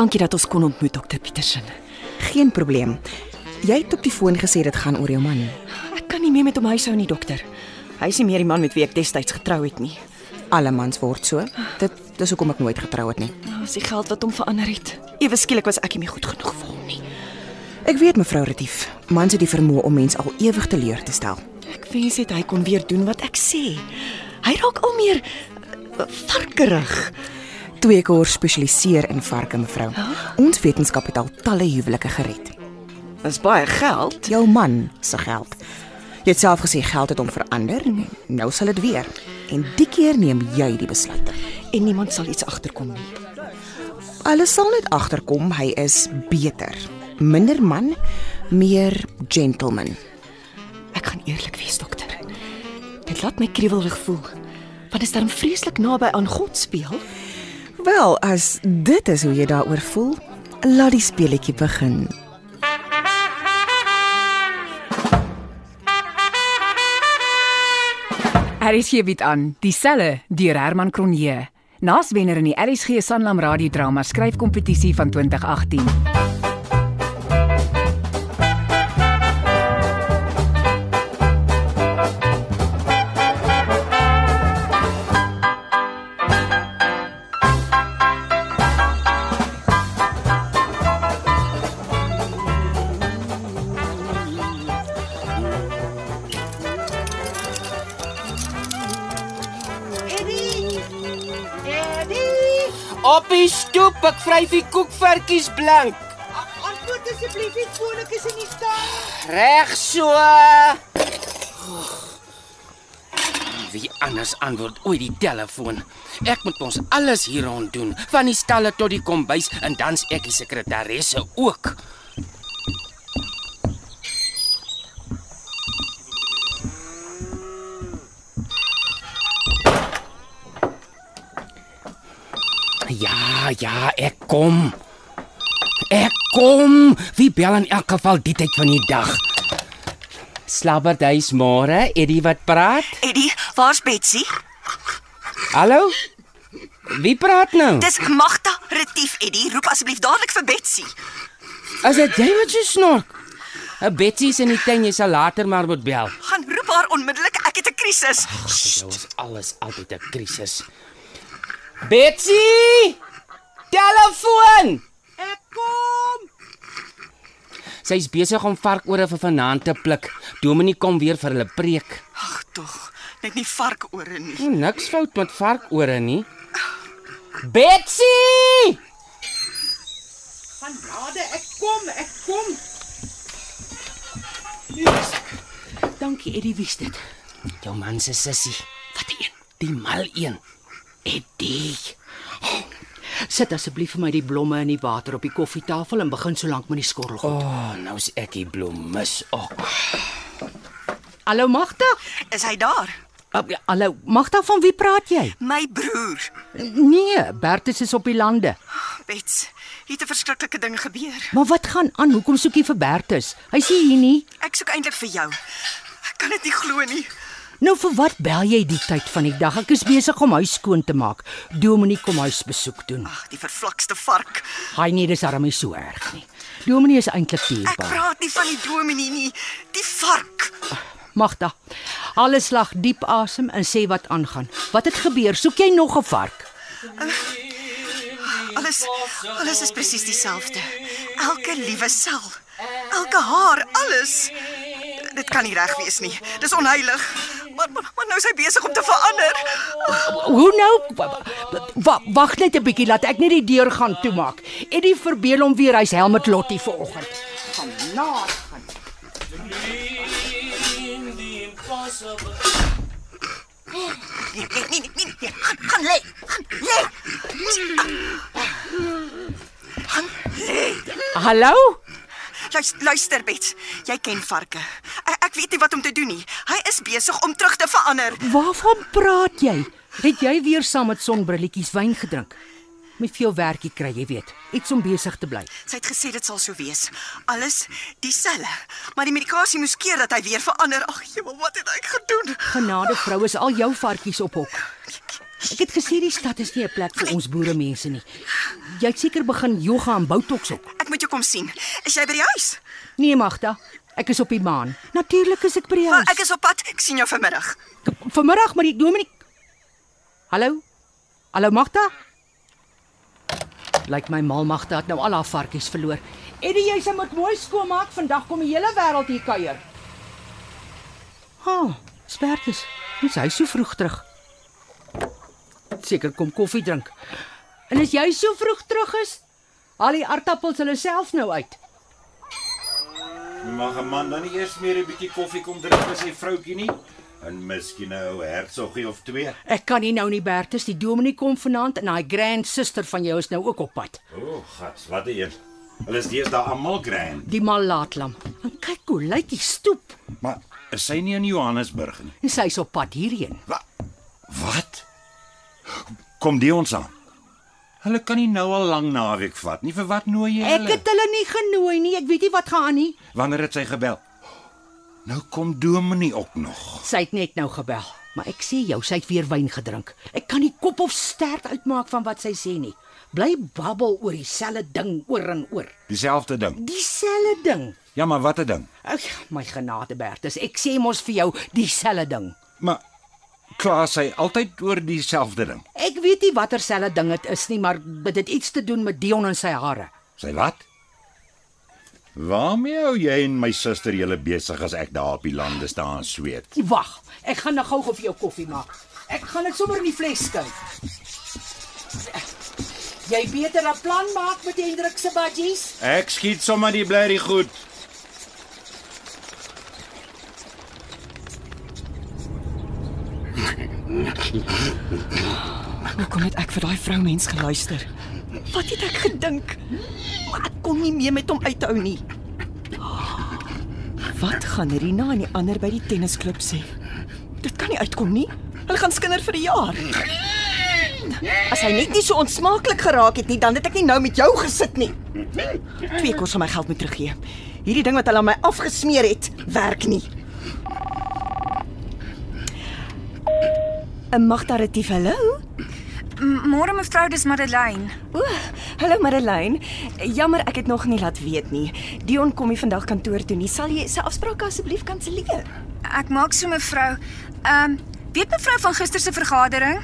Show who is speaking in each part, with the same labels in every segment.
Speaker 1: Dankie dat ons kon ontmoet, dokter Petersen.
Speaker 2: Geen probleem. Jy het op die foon gesê dit gaan oor jou man.
Speaker 1: Ek kan nie meer met hom huishou nie, dokter. Hy is nie meer die man met wie ek destyds getrou het nie.
Speaker 2: Alle mans word so. Dit dis hoekom ek nooit getrou het nie.
Speaker 1: Nou, is die geld wat hom verander het. Ewe skielik was ek nie meer goed genoeg vir hom nie.
Speaker 2: Ek weet mevrou Retief, mans het die vermoë om mens al ewig teleur te stel.
Speaker 1: Ek wens net hy kon weer doen wat ek sê. Hy raak al meer uh, varkerig.
Speaker 2: Twee koor spesialiseer in varke mevrou. Ons wetenskap het al talle huwelike gered.
Speaker 1: Dis baie geld.
Speaker 2: Jou man se geld. Jy het self gesê geld het hom verander. Nou sal dit weer. En die keer neem jy die besluite.
Speaker 1: en niemand sal iets agterkom nie.
Speaker 2: Alles sal net agterkom hy is beter. Minder man, meer gentleman.
Speaker 1: Ek gaan eerlik wees, dokter. Dit laat my kriewelrig voel. Want is dan vreeslik naby aan God speel?
Speaker 2: Wel, as dit is hoe jy daaroor voel, laat die speletjie begin.
Speaker 3: RSG bied aan Dieselle deur Herman Cronje. Naas wenner in die RSG Sanlam radiodrama skryfkompetisie van 2018.
Speaker 4: Op die stoep, ek vryf die koekvertjies blank.
Speaker 5: Ag, antwoord asseblief nie ek is in die stal.
Speaker 4: Reg so. Wie anders antwoord ooit die telefoon? Ek moet ons alles hier rond doen, van die stalle tot die kombuis en dan's ek die sekretaresse ook. Ja, ek kom. Ek kom. Wie bel in elk geval die tyd van die dag? Slabberduis môre, Eddie wat praat?
Speaker 6: Eddie, waar's Betsy?
Speaker 4: Hallo? Wie praat nou?
Speaker 6: Dis Magda Retief, Eddie. Roep asseblief dadelik vir Betsy.
Speaker 4: Is dit jy wat so snork? 'n Betsy is in die tuin, jy sal later maar moet bel.
Speaker 6: Gaan roep haar onmiddellik. Ek het 'n krisis.
Speaker 4: Dit is alles altyd 'n krisis. Betsy! Telefoon!
Speaker 5: Ek kom.
Speaker 4: Sy's besig om varkore vir vanaand te pluk. Dominee kom weer vir hulle preek.
Speaker 6: Ag tog, net nie varkore nie.
Speaker 4: Oh, niks fout met varkore nie. Betsy!
Speaker 5: Genade, ek kom, ek kom.
Speaker 1: Dankie, Eddie, wie's dit?
Speaker 4: Jou man se sussie,
Speaker 1: Wat 'n een.
Speaker 4: die mal een. Eddie.
Speaker 7: Sit asseblief vir my die blomme in die water op die koffietafel en begin solank met die skorrelgoed.
Speaker 4: O, oh, nou's ek die bloem mis ook.
Speaker 7: Hallo Magda?
Speaker 6: Is hy daar?
Speaker 7: Ja, Hallo Magda, van wie praat jy?
Speaker 6: My broer.
Speaker 7: Nee, Bertus is op die lande.
Speaker 6: Bets, hier het 'n verskriklike ding gebeur.
Speaker 7: Maar wat gaan aan? Hoekom soek jy vir Bertus? Hy's nie hier nie.
Speaker 6: Ek soek eintlik vir jou. Ek kan dit nie glo nie.
Speaker 7: Nou vir wat bel jy die tyd van die dag? Ek is besig om huis skoon te maak. Dominee kom huis besoek doen.
Speaker 6: Ag, die vervlakste vark.
Speaker 7: Hy nee, dis arm nie so erg nie. Dominee is eintlik
Speaker 6: Ek
Speaker 7: dierbaar.
Speaker 6: praat nie van die dominee nie, die vark.
Speaker 7: Magda, alles slag diep asem en sê wat aangaan. Wat het gebeur? Soek jy nog 'n vark?
Speaker 6: Alles alles is presies dieselfde. Elke liewe sel, elke haar, alles. Dit kan nie reg wees nie. Dis onheilig. Maar maar, maar nou is hy besig om te verander.
Speaker 7: Hoe nou? Wa- Wag net 'n bietjie, laat ek net die deur gaan toemaak. Eddie verbeel hom weer hy's Helmut Lottie vanoggend. Genade.
Speaker 6: Nee, nee, nee, nee, nee. Gaan, gaan lê. Gaan lê. Gaan lê.
Speaker 7: Hallo?
Speaker 6: Luister, luister Bets. Jy ken varke. Ek, ek weet nie wat om te doen nie. Hy is besig om terug te verander.
Speaker 7: Waarvan praat jy? Het jy weer saam met sonbrilletjies wyn gedrink? Met veel werkie kry jy weet, iets om besig te bly.
Speaker 6: Sy het gesê dit sal so wees. Alles dieselfde. Maar die medikasie moes keer dat hy weer verander. Ag, jemel, wat het ek gedoen?
Speaker 7: Genade vrou is al jou varkies op hok. Ek het gesê die stad is nie 'n plek vir ons boere mense nie. Jy het seker begin yoga en botox op.
Speaker 2: Ek moet jou kom sien. Is jy by die huis?
Speaker 7: Nee, Magda. Ek is op die maan. Natuurlik is ek by die
Speaker 2: Maar
Speaker 7: huis.
Speaker 2: ek is op pad. Ek sien jou vanmiddag.
Speaker 7: vanmiddag met die Dominik. Hallo? Hallo Magda? Lyk my mal Magda het nou al haar varkies verloor. Eddie, jy se moet mooi skoonmaak. Vandag kom die hele wêreld hier kuier. Ha, oh, Spertus. Dis hy so vroeg terug. Seker kom koffie drink. En as jy so vroeg terug is, haal die aartappels hulle self nou uit.
Speaker 8: Mag 'n man dan nie eers meer 'n bietjie koffie kom drink by sy vroutjie nie? En miskien 'n ou hertsoggie of twee.
Speaker 7: Ek kan nie nou nie Bertus, die dominee kom vanaand en daai grand suster van jou is nou ook op pad.
Speaker 8: O, oh, gats, wat 'n een. Hulle is deesdae almal grand.
Speaker 7: Die mal laatlam. En kyk hoe lyk die stoep.
Speaker 8: Maar is sy nie in Johannesburg nie?
Speaker 7: En sy's op pad hierheen.
Speaker 8: Wat? Wat? Kom die ons aan. Hulle kan nie nou al lank naweek vat nie. Vir wat nooi jy
Speaker 7: Ek
Speaker 8: hulle?
Speaker 7: het hulle nie genooi nie. Ek weet nie wat gaan aan nie.
Speaker 8: Wanneer het sy gebel? Nou kom Dominee ook nog.
Speaker 7: Sy het net nou gebel. Maar ek sê jou, sy het weer wyn gedrink. Ek kan nie kop of stert uitmaak van wat sy sê nie. Bly babbel oor dieselfde ding oor en oor.
Speaker 8: Dieselfde ding.
Speaker 7: Dieselfde ding.
Speaker 8: Ja, maar wat 'n ding.
Speaker 7: Ag, my genade Bertus, ek sê mos vir jou dieselfde ding.
Speaker 8: Maar kla sy altyd oor dieselfde ding.
Speaker 7: Ek weet nie watter selfde ding dit is nie, maar dit het iets te doen met Dion en sy hare.
Speaker 8: Sy wat? Waarmee hou jy en my suster julle besig as ek daar op die lande staan sweet?
Speaker 7: Wag, ek gaan nou gou-gou vir jou koffie maak. Ek gaan dit sommer in die fles skyn. Jy beter 'n plan maak met Hendrik se budgies.
Speaker 8: Ek skiet sommer die blerrie goed.
Speaker 6: Hoekom het ek vir daai vroumens geluister? Wat het ek gedink? Maar ek kon nie meer met hom uithou nie. Wat gaan Rina en die ander by die tennisklub sê? Dit kan nie uitkom nie. Hulle gaan skinder vir 'n jaar. As hy net nie so onsmaaklik geraak het nie, dan het ek nie nou met jou gesit nie. Twee kos van my geld moet teruggee. Hierdie ding wat hulle aan my afgesmeer het, werk nie. 'n Magda Retief, hallo.
Speaker 9: Môre mevrou, dis Madeleine.
Speaker 6: O, hallo Madeleine. Jammer ek het nog nie laat weet nie. Dion kom nie vandag kantoor toe nie. Sal jy sy afspraak asseblief kanselleer?
Speaker 9: Ek maak so mevrou. Ehm, um, weet mevrou van gister se vergadering?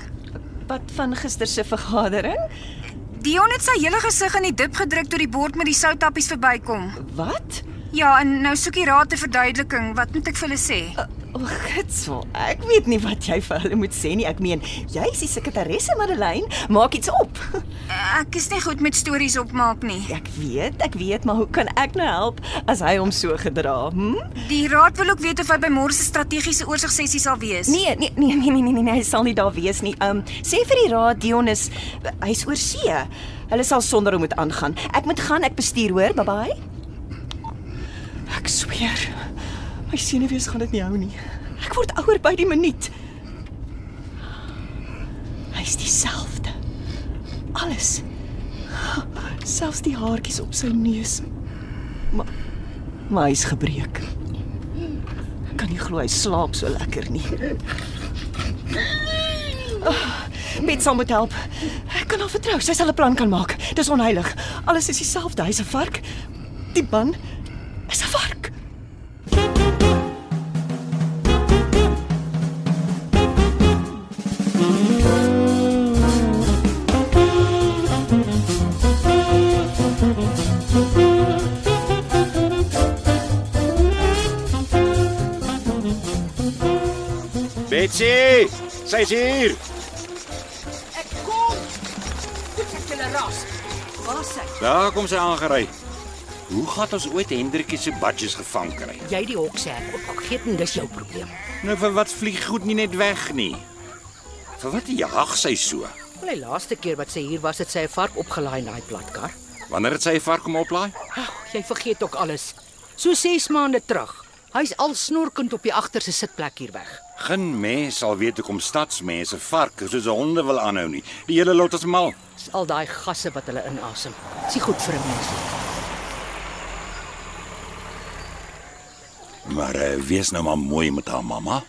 Speaker 6: Wat van gister se vergadering?
Speaker 9: Dion het sy hele gesig in die dip gedruk toe die bord met die soutappies verbykom.
Speaker 6: Wat?
Speaker 9: Ja, en nou soek die raad 'n verduideliking. Wat moet ek vir hulle sê?
Speaker 6: O, gitsel. Ek weet nie wat jy vir hulle moet sê nie. Ek meen, jy is die sekretaresse Madeleine. Maak iets op.
Speaker 9: Ek is nie goed met stories opmaak nie.
Speaker 6: Ek weet, ek weet, maar hoe kan ek nou help as hy hom so gedra? Hm?
Speaker 9: Die raad wil ook weet of hy by môre se strategiese oorsigsessie sal wees.
Speaker 6: Nee, nee, nee, nee, nee, nee, nee, hy sal nie daar wees nie. Um sê vir die raad Dion is hy's oor see. Hulle sal sonder hom moet aangaan. Ek moet gaan, ek bestuur hoor. Bye bye. Ek sweer. My senuwees gaan dit nie hou nie. Ek word ouer by die minuut. Hy's dieselfde. Alles. Selfs die haartjies op sy neus. Maar maar hy's gebreek. Ek kan nie glo hy slaap so lekker nie. Met sal moet help. Ek kan haar vertrou. Sy sal 'n plan kan maak. Dis onheilig. Alles is dieselfde. Hy's 'n vark. Die man is 'n vark.
Speaker 8: Betsy, sy's hier.
Speaker 7: Ek kom. Dit is julle ras. Waar is hy?
Speaker 8: Daar kom sy aangery. Hoe gaan ons ooit Hendrikie se badges gevang kry?
Speaker 7: Jy die hok sê. Ek vergeet en dis jou probleem.
Speaker 8: Nou vir wat vlieg goed nie net weg nie? Vir wat jag sy so?
Speaker 7: Wel, die laaste keer wat sy hier was, het sy 'n vark opgelaai in daai platkar.
Speaker 8: Wanneer het sy 'n vark kom oplaai?
Speaker 7: Ag, jy vergeet ook alles. So 6 maande terug. Hy's al snorkend op die agterste sitplek hier weg.
Speaker 8: Geen mens sal weet hoekom stadsmense varke soos honde wil aanhou nie. Die hele lot is mal.
Speaker 7: Dis al daai gasse wat hulle inasem. Dis nie goed vir 'n mens nie.
Speaker 8: Maar uh, wees nou maar mooi met haar mamma.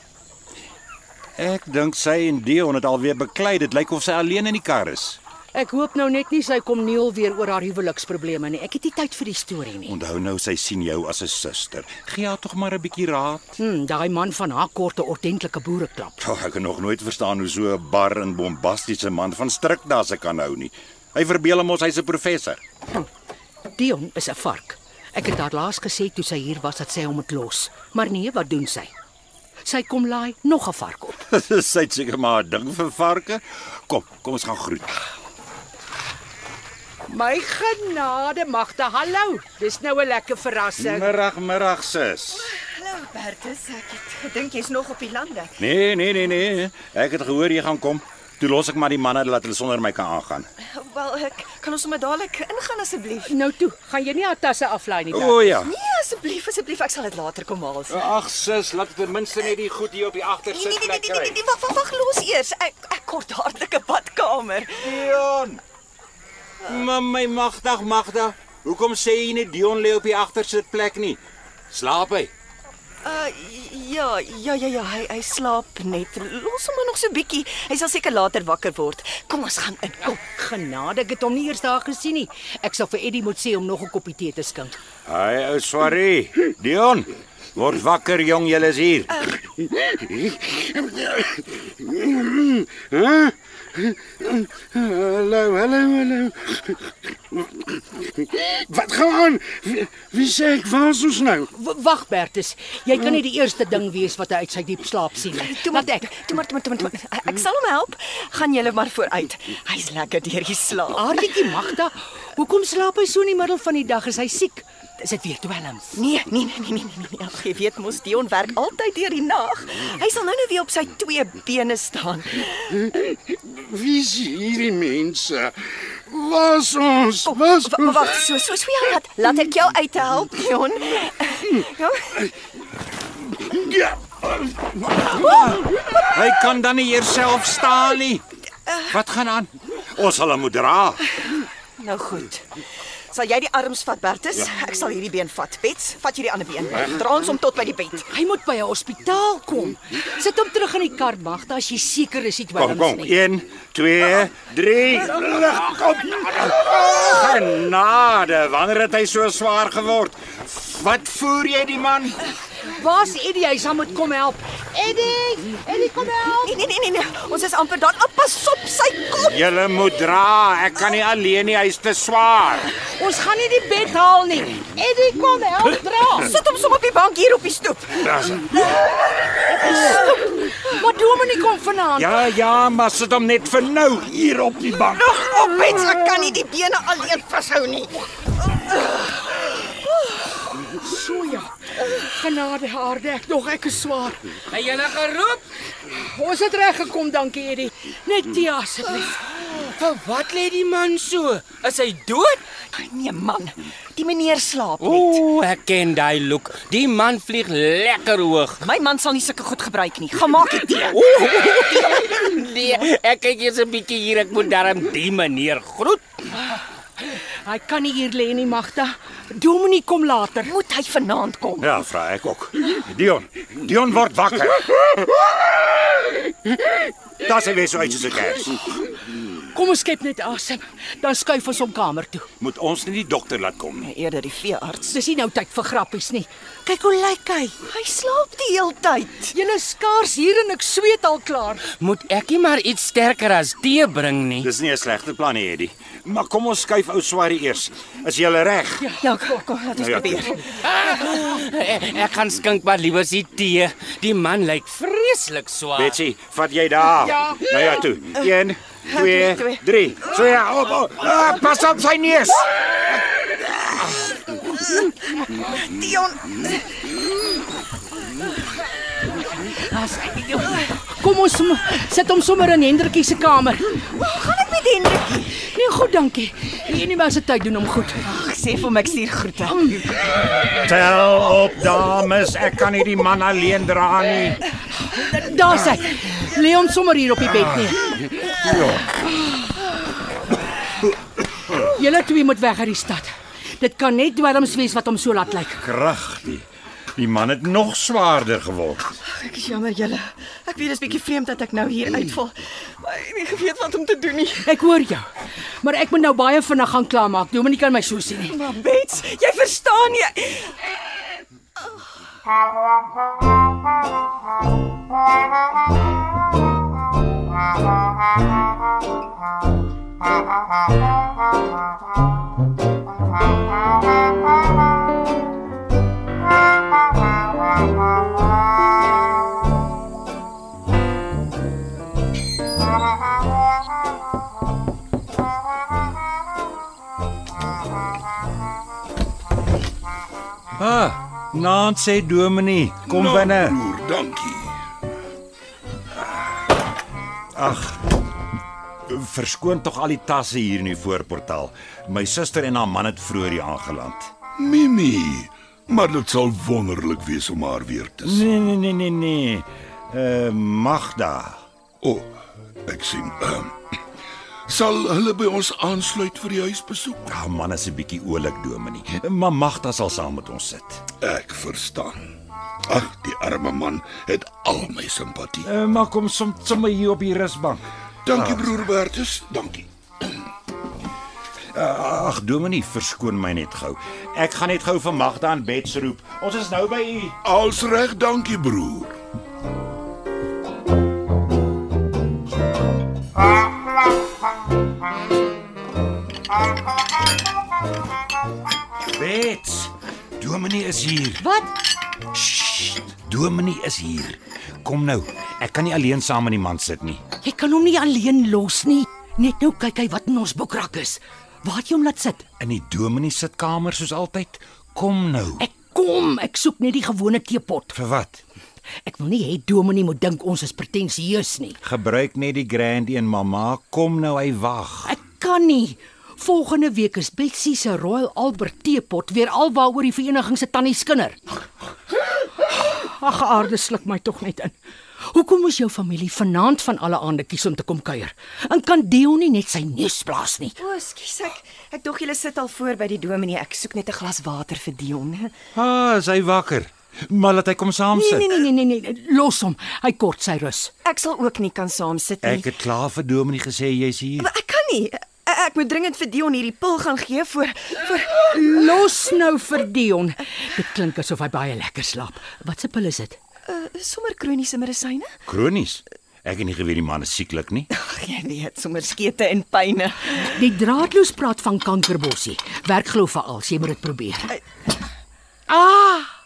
Speaker 8: Ek dink sy en Dion het alweer beklei. Dit lyk of sy alleen in die kar is.
Speaker 7: Ek hoop nou net nie sy kom neel weer oor haar huweliksprobleme nie. Ek het nie tyd vir die storie nie.
Speaker 8: Onthou nou sy sien jou as 'n suster. Gee haar tog maar 'n bietjie raad.
Speaker 7: Hm, daai man van haar kort 'n ordentlike boereklap.
Speaker 8: Oh, ek kan nog nooit verstaan hoe so 'n bar en bombastiese man van stryk daar se kan hou nie. Hy verbeel hom ons hy's 'n professor.
Speaker 7: Dion is 'n vark. Ek het haar laas gesê toe sy hier was dat sy hom moet los. Maar nee, wat doen sy? Sy kom laai nog 'n vark op.
Speaker 8: sy het seker maar 'n ding vir varke. Kom, kom ons gaan groet.
Speaker 7: My genade, Magda, hallo. Dis nou 'n lekker verrassing.
Speaker 8: Middag, middag sus.
Speaker 6: Hallo Bertus, ek het gedink jy's nog op die lande.
Speaker 8: Nee, nee, nee, nee. Ek het gehoor jy gaan kom. Toe los ek maar die manne laat hulle sonder my kan aangaan.
Speaker 6: Wel, ek kan ons sommer dadelik ingaan asseblief.
Speaker 7: Nou toe, gaan jy nie haar tasse aflaai nie.
Speaker 8: O ja.
Speaker 6: Nee, asseblief, asseblief, ek sal dit later kom haal. Nee,
Speaker 8: Ag sus, laat ten minste net die goed hier op die
Speaker 6: nee, nee,
Speaker 8: agtersitlek
Speaker 6: nee, nee, nee, wag, wag, wag, los eers. Ek ek kort dadelik 'n badkamer.
Speaker 8: Dion. Maar my magdag magda, hoekom sê jy nie Dion lê op die agtersitplek nie? Slaap hy?
Speaker 6: Uh ja, ja, ja, ja, hy hy slaap net. Los hom maar nog so bietjie. Hy sal seker later wakker word. Kom ons gaan in. Kom.
Speaker 7: Genade, ek het hom nie eers daar gesien nie. Ek sal vir Eddie moet sê om nog 'n koppie tee te skink.
Speaker 8: Hy ou swarie. Dion, word wakker jong, jy is hier.
Speaker 10: Hallo, hallo, hallo. Wat gaan aan? Wie, wie sê ek was ons nou?
Speaker 7: Wag Bertus, jy kan nie die eerste ding wees wat hy uit sy diep slaap sien nie.
Speaker 6: Toe maar
Speaker 7: ek.
Speaker 6: Toe maar, toe maar, toe maar, toe maar. Ek sal hom help. Gaan julle maar vooruit. Hy's lekker deur die slaap.
Speaker 7: Aartjie Magda, hoekom slaap hy so in die middel van die dag? Is hy siek? Is dit weer dwelms?
Speaker 6: Nee, nee, nee, nee, nee, nee, nee. Ag, jy weet mos Dion werk altyd deur die nag. Hy sal nou nou weer op sy twee bene staan.
Speaker 10: Wie is hierdie mense? Was ons? Was
Speaker 6: Wa- Wag, so so so ja, laat laat ek jou uithelp, Dion. Ja.
Speaker 10: Ja.
Speaker 8: Hy kan dan nie eers staan nie. Wat gaan aan? Ons sal hom dra.
Speaker 6: Nou goed. Sal jy die arms vat, Bertus? Ek sal hierdie been vat. Bets, vat jy die ander been. Dra ons hom tot by die bed.
Speaker 7: Hy moet by 'n hospitaal kom. Sit hom terug in die kar, Magda, as jy seker is dit
Speaker 8: Kom,
Speaker 7: dwelms
Speaker 8: kom.
Speaker 7: nie.
Speaker 8: 1 2 3. Kom. Genade, wanneer het hy so swaar geword? Wat voer jy die man?
Speaker 7: Waar's Eddie? Hy sal moet kom help. Eddie, Eddie kom help.
Speaker 6: Nee, nee, nee, nee, nee. Ons is amper daar. Ah, pas op sy kop.
Speaker 8: Julle moet dra. Ek kan nie alleen nie, hy's te swaar.
Speaker 7: Ons gaan nie die bed haal nie. Eddie, kom help dra.
Speaker 6: Sit hom sommer op die bank hier op die stoep.
Speaker 7: Maar Dominie kom vanaand.
Speaker 8: Ja, ja, maar sit hom net vir nou hier op die bank.
Speaker 6: Op Bets, ek kan nie die bene alleen vashou nie.
Speaker 7: Genade aarde, ek nog ek is swaar.
Speaker 4: Het julle geroep?
Speaker 7: Ons het reg gekom, dankie Eddie. Net tee asseblief.
Speaker 4: Vir wat lê die man so? Is hy dood?
Speaker 6: Nee man, die meneer slaap net.
Speaker 4: Ooh, ek ken daai look. Die man vlieg lekker hoog.
Speaker 6: My man sal nie sulke goed gebruik nie. Gaan maak dit tee.
Speaker 4: Nee, ek kyk eers 'n bietjie hier. Ek moet darm die meneer groet.
Speaker 7: Hy kan nie hier lê nie, Magda. Dominie kom later.
Speaker 6: Moet hy vanaand kom?
Speaker 8: Ja, vra ek ook. Dion, Dion word wakker. Daar sê weer so soos 'n kers.
Speaker 7: Kom ons skep net asem. Dan skuif ons hom kamer toe.
Speaker 8: Moet ons nie die dokter laat kom nie.
Speaker 6: Eerder die veearts.
Speaker 7: Dis nie nou tyd vir grappies nie. Kyk hoe lyk hy.
Speaker 6: Hy slaap die hele tyd.
Speaker 7: Julle skaars hier en ek sweet al klaar.
Speaker 4: Moet ek nie maar iets sterker as tee bring nie?
Speaker 8: Dis nie 'n slegte plan nie, Eddie. Maar kom ons skuif ou Swarie eers. Is jy reg?
Speaker 6: Ja, kom, kom, laat ons
Speaker 8: Nou ja,
Speaker 6: probeer.
Speaker 4: Ek, ek gaan skink maar liewer die tee. Die man lyk vreeslik swaar.
Speaker 8: Betsy, vat jy daar.
Speaker 7: Ja.
Speaker 8: Nou ja, toe. 1
Speaker 6: twee,
Speaker 8: 2 3. So ja, op. op. Ah, pas op sy neus.
Speaker 6: Dion,
Speaker 7: Kom ons sit hom sommer in Hendrikie se kamer.
Speaker 6: gaan Hendrikie?
Speaker 7: Nee, goed, dankie. Die universiteit doen hom goed.
Speaker 6: Ag, sê vir my ek stuur groete.
Speaker 8: Tel op, dames. Ek kan nie die man alleen dra nie.
Speaker 7: Daar's hy. Lê hom sommer hier op die bed neer. Julle twee moet weg uit die stad. Dit kan net dwelms wees wat hom so laat lyk.
Speaker 8: Kragtig. Die man het nog swaarder geword.
Speaker 6: Ek is jammer julle. Ek weet dis bietjie vreemd dat ek nou hier uitval. Ek het nie geweet wat om te doen nie.
Speaker 7: Ek hoor jou. Maar ek moet nou baie vinnig gaan klaarmaak. Dominee kan my so sien nie.
Speaker 6: Maar Bets, jy verstaan nie.
Speaker 8: Ah, naand sê Dominee, kom
Speaker 10: Nou,
Speaker 8: binne.
Speaker 10: Broer, dankie.
Speaker 8: Ag. Verskoon tog al die tasse hier in die voorportaal. My suster en haar man het vroeër hier aangeland.
Speaker 10: Mimi, maar dit sal wonderlik wees om haar weer te sien.
Speaker 8: Nee nee nee nee nee. Uh Magda.
Speaker 10: O, oh, ek sien. Um, sal hulle by ons aansluit vir die huisbesoek?
Speaker 8: Ja, man is 'n bietjie oulik Dominee. Maar Magda sal saam met ons sit.
Speaker 10: Ek verstaan. Ag, die arme man het al my simpatie.
Speaker 8: Uh, maar kom som sommer hier op die rusbank.
Speaker 10: Dankie broer Bertus, dankie.
Speaker 8: Uh, ag Dominee, verskoon my net gou. Ek gaan net gou vir Magda in bed roep. Ons is nou by u.
Speaker 10: Als reg, dankie broer.
Speaker 8: Bets. Dominee is hier.
Speaker 7: Wat?
Speaker 8: Sst, Dominee is hier. Kom nou. Ek kan nie alleen saam met die man sit nie.
Speaker 7: Jy kan hom nie alleen los nie. Net nou kyk hy wat in ons boekrak is. Waar het jy hom laat sit?
Speaker 8: In die Dominee sitkamer soos altyd. Kom nou.
Speaker 7: Ek kom, ek soek net die gewone teepot.
Speaker 8: Vir wat?
Speaker 7: Ek wil nie hê Dominee moet dink ons is pretensieus nie.
Speaker 8: Gebruik net die grand een, mamma. Kom nou, hy wag.
Speaker 7: Ek kan nie. Volgende week is Betsy se Royal Albert teepot weer alwaaroor die vereniging se tannie skinder. Ag, aarde sluk my tog net in. Hoekom moes jou familie vanaand van alle aande kies om te kom kuier? En kan Dion nie net sy neus blaas nie?
Speaker 6: O, skus ek. Ek dog julle sit al voor by die dominee. Ek soek net 'n glas water vir Dion.
Speaker 8: Ah, is hy wakker? Maar laat hy kom saam sit.
Speaker 7: Nee nee nee nee nee, nee. los hom. Hy kort sy rus.
Speaker 6: Ek sal ook nie kan saam sit nie.
Speaker 8: Ek het klaar vir Dominee gesê jy's hier.
Speaker 6: Maar ek kan nie. Ek, moet dringend vir Dion hierdie pil gaan gee voor voor
Speaker 7: Los nou vir Dion. Dit klink asof hy baie lekker slaap. Wat se pil is dit?
Speaker 6: uh, sommer kroniese medisyne.
Speaker 8: Kronies. Ek het nie geweet die man is sieklik nie.
Speaker 6: Ag, jy weet, sommer skete en pyne.
Speaker 7: Die draadloos praat van kankerbossie. Werk glo vir al, jy moet dit probeer. Ah!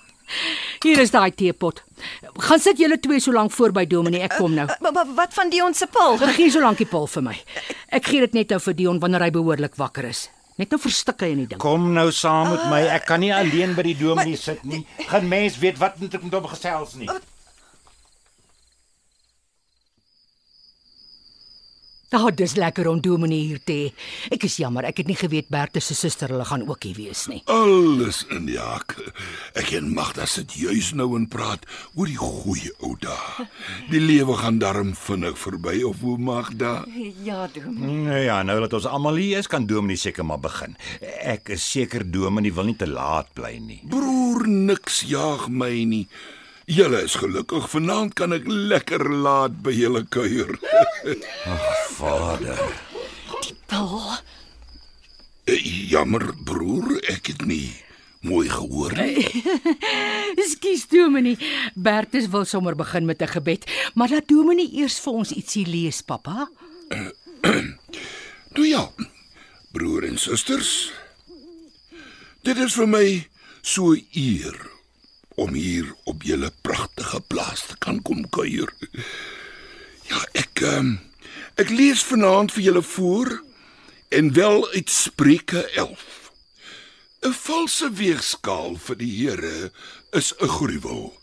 Speaker 7: Hier is daai teepot. Gaan sit julle twee so lank voor by Dominee, ek kom nou.
Speaker 6: Maar maar wat van Dion se pil?
Speaker 7: Gee so lank die pil vir my. Ek gee dit net nou vir Dion wanneer hy behoorlik wakker is. Net nou verstik hy in die ding.
Speaker 8: Kom nou saam met my. Ek kan nie alleen by die Dominee sit nie. Geen mens weet wat moet ek met hom gesels nie.
Speaker 7: Ah, dis lekker om Dominee hier te hê. Ek is jammer, ek het nie geweet Bertus se suster hulle gaan ook hier wees nie.
Speaker 10: Alles in die hak. Ek en Magda sit juis nou en praat oor die goeie ou dae. Die lewe gaan darm vinnig verby of hoe Magda?
Speaker 6: Ja, Dominee.
Speaker 8: Nou ja, nou dat ons almal hier is, kan Dominee seker maar begin. Ek is seker Dominee wil nie te laat bly nie.
Speaker 10: Broer, niks jaag my nie. Julle is gelukkig. Vanaand kan ek lekker laat by julle kuier.
Speaker 8: Vader.
Speaker 6: Pil.
Speaker 10: Eh, Jammer broer, ek het nie mooi gehoor nie.
Speaker 7: Ekskuus Dominee, Bertus wil sommer begin met 'n gebed, maar laat Dominee eers vir ons ietsie lees, pappa.
Speaker 10: Nou ja, broer en susters. Dit is vir my so eer om hier op julle pragtige plaas te kan kom kuier. Ja, ek um, ek lees vanaand vir julle voor en wel uit Spreuke 11. 'n Valse weegskaal vir die Here is 'n gruwel,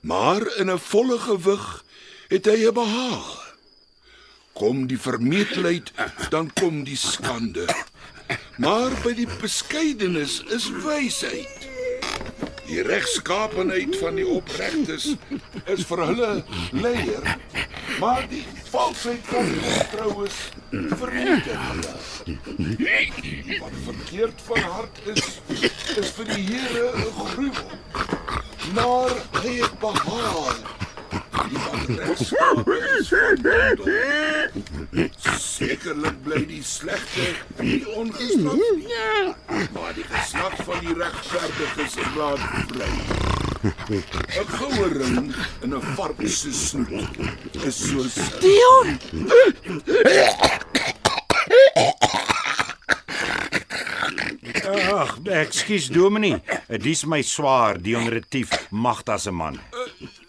Speaker 10: maar in 'n volle gewig het hy 'n behaag. Kom die vermetelheid, dan kom die skande. Maar by die beskeidenis is wysheid. Die regskaapenheid van die opregtes is vir hulle leier. Maar die valsheid van die ontroues vernietig hulle. Wat verkeerd van hart is, is vir die Here 'n gruwel. Maar hy het behaag Sekerlik bly die slegte die ongestraf. Maar die geslag van die regverdiges is laat bly. 'n Goue ring in 'n vark se snoet is soos
Speaker 7: Dion.
Speaker 8: Ag, ekskuus Dominee. Dis my swaar, Dion Retief, Magda se man.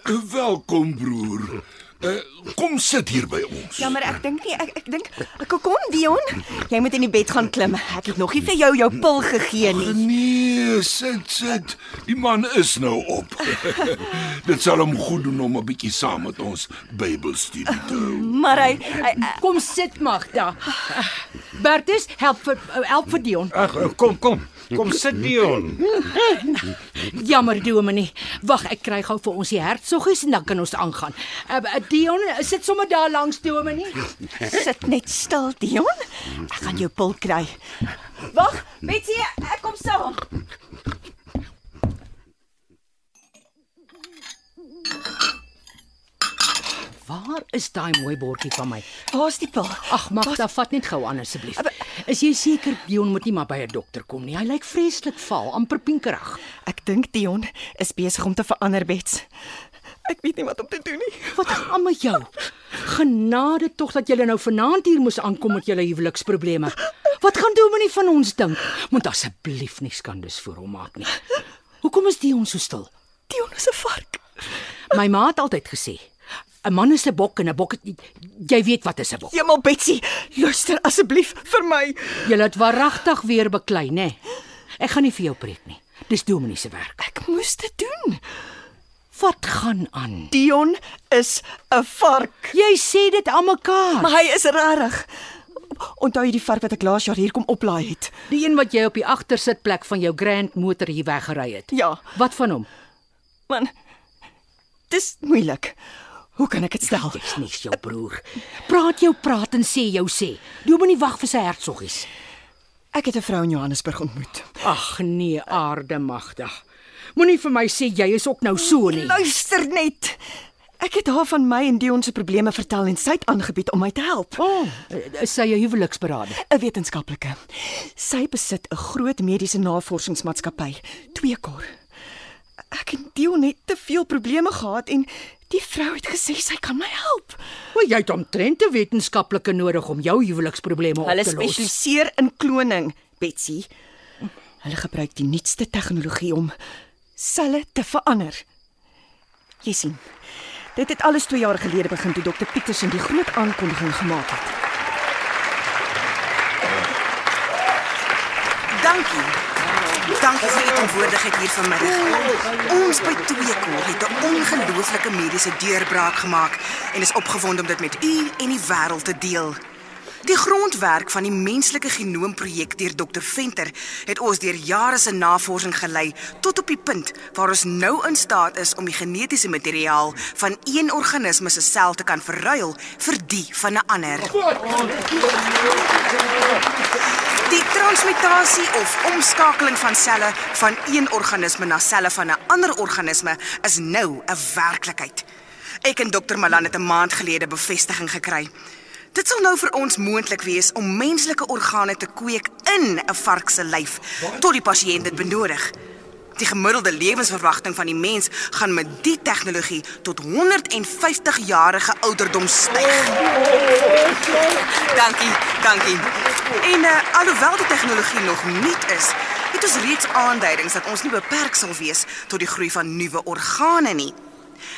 Speaker 10: Welkom broer. Uh, kom sit hier by ons.
Speaker 6: Ja, maar ek dink nie ek ek dink ek kom Dion. Jy moet in die bed gaan klim. Ek het nog nie vir jou jou pil gegee nie.
Speaker 10: Nee, sit sit. Die man is nou op. Dit sal hom goed doen om 'n bietjie saam met ons Bybelstudie te hou.
Speaker 6: Maar hy, hy, hy
Speaker 7: Kom sit Magda. Bertus, help vir help vir Dion.
Speaker 8: Ag, kom, kom. Kom sit Dion.
Speaker 7: Jammer Dominee. Wag, ek kry gou vir ons die hertsoggies en dan kan ons aangaan. Uh, Dion, sit sommer daar langs Dominee.
Speaker 6: sit net stil, Dion. Ek gaan jou pil kry. Wag, Betsy, ek kom saam.
Speaker 7: Waar is daai mooi bordjie van my?
Speaker 6: Waar's die pil?
Speaker 7: Ag, Magda, vat net gou aan asseblief. Is jy seker Dion moet nie maar by 'n dokter kom nie? Hy lyk vreeslik vaal, amper pinkerig.
Speaker 6: Ek dink Dion is besig om te verander, Bets. Ek weet nie wat om te doen nie.
Speaker 7: Wat gaan met jou? Genade tog dat jy nou vanaand hier moes aankom met julle huweliksprobleme. Wat gaan Dominee van ons dink? Moet asseblief nie skandes vir hom maak nie. Hoekom is Dion so stil?
Speaker 6: Dion is 'n vark.
Speaker 7: My ma het altyd gesê, 'n man is 'n bok en 'n bok het jy weet wat is 'n bok.
Speaker 6: Jemal Betsy, luister asseblief vir my.
Speaker 7: Jy laat waaragtig weer beklei, nê? Ek gaan nie vir jou preek nie. Dis Dominee se werk.
Speaker 6: Ek moes dit doen.
Speaker 7: Wat gaan aan?
Speaker 6: Dion is 'n vark.
Speaker 7: Jy sê dit aan mekaar.
Speaker 6: Maar hy is rarig. Onthou jy die vark wat ek laas jaar hier kom oplaai het?
Speaker 7: Die een wat jy op die agtersitplek van jou Grand motor hier weggery het.
Speaker 6: Ja,
Speaker 7: Wat van hom?
Speaker 6: man. Dis moeilik. Hoe kan ek dit stel?
Speaker 7: Jy's nie jou broer. Praat jou praat en sê jou sê. Dominee wag vir sy hertsoggies.
Speaker 6: Ek het 'n vrou in Johannesburg ontmoet.
Speaker 7: Ag nee, aarde magtig. Moenie vir my sê jy is ook nou so nie.
Speaker 6: Luister net. Ek het haar van my en Dion se probleme vertel en sy het aangebied om my te help.
Speaker 7: O, oh, is sy 'n huweliksberader?
Speaker 6: 'n Wetenskaplike. Sy besit 'n groot mediese navorsingsmaatskappy, Tweekor. Ek en Dion het te veel probleme gehad en die vrou het gesê sy kan my help.
Speaker 7: O, jy het omtrent 'n wetenskaplike nodig om jou huweliksprobleme op
Speaker 6: Hulle
Speaker 7: te los.
Speaker 6: spesialiseer in kloning, Betsy. Hulle gebruik die nuutste tegnologie om selle te verander. Jy sien. Dit het alles 2 jaar gelede begin toe Dr Petersen die groot aankondiging gemaak het.
Speaker 2: Dankie. Dankie vir u teenwoordigheid hier vanmiddag. Ons by Tweekor het 'n ongelooflike mediese deurbraak gemaak en is opgewonde om dit met u en die wêreld te deel. Die grondwerk van die menslike genoomprojek deur Dr Venter het ons deur jare se navorsing gelei tot op die punt waar ons nou in staat is om die genetiese materiaal van een organisme se sel te kan verruil vir die van 'n ander. Die transmutasie of omskakeling van selle van een organisme na selle van 'n ander organisme is nou 'n werklikheid. Ek en dokter Malan het 'n maand gelede bevestiging gekry. Dit sal nou vir ons moontlik wees om menslike organe te kweek in 'n vark se lyf tot die pasiënt dit benodig. Die gemiddelde lewensverwagting van die mens gaan met die tegnologie tot 150 jarige ouderdom styg. Dankie, dankie. En uh, alhoewel die tegnologie nog nuut is, het ons reeds aanduidings dat ons nie beperk sal wees tot die groei van nuwe organe nie.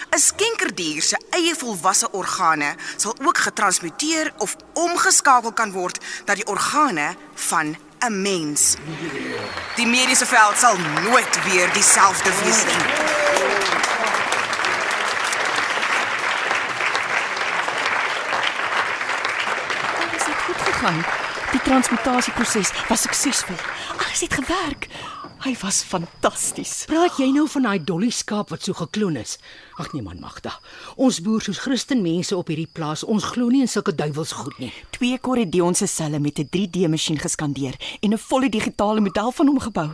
Speaker 2: 'n Skenkerdier se eie volwasse organe sal ook getransmuteer of omgeskakel kan word na die organe van 'n mens. Die mediese veld sal nooit weer dieselfde wees nie.
Speaker 6: Alles het goed gegaan. Die transmutasieproses was suksesvol. Alles het gewerk. Hy was fantasties.
Speaker 7: Praat jy nou van daai dolly skaap wat so gekloon is? Ag nee man Magda. Ons boer soos Christen mense op hierdie plaas. Ons glo nie in sulke duiwels goed nie.
Speaker 6: Twee Corridion se selle met 'n 3D-masjien geskandeer en 'n volle digitale model van hom gebou.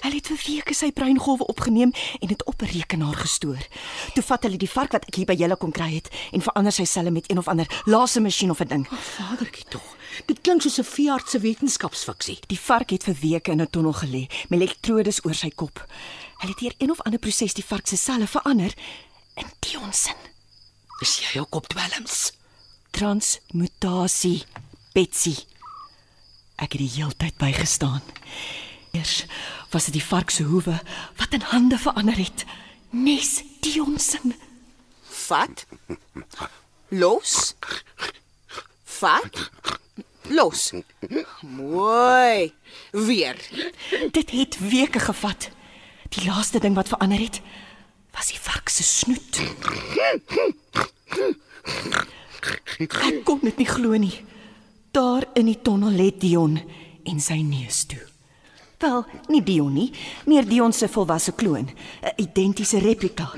Speaker 6: Hulle het vir weke sy breingolwe opgeneem en dit op 'n rekenaar gestoor. Toe vat hulle die vark wat ek hier by julle kon kry het en verander sy selle met een of ander laaste masjien of 'n ding.
Speaker 7: Vadertjie tog. Dit klink soos 'n veeartse wetenskapsfiksie.
Speaker 6: Die vark het vir weke in 'n tonnel gelê met elektrodes oor sy kop. Hulle het deur een of ander proses die vark se selle verander in Dion se.
Speaker 7: Is jy ook op dwelms?
Speaker 6: Transmutasie, Betsy. Ek het die heeltyd bygestaan. Eers was dit die vark se hoewe wat in hande verander het. Nes Dion se.
Speaker 11: Vat. Los. Vat. Los. Mooi. Weer.
Speaker 6: Dit het weke gevat. Die laaste ding wat verander het, was die vark se snoet. Ek kon dit nie glo nie. Daar in die tonnel lê Dion en sy neus toe. Wel, nie Dion nie, meer Dion se volwasse kloon, 'n identiese replika.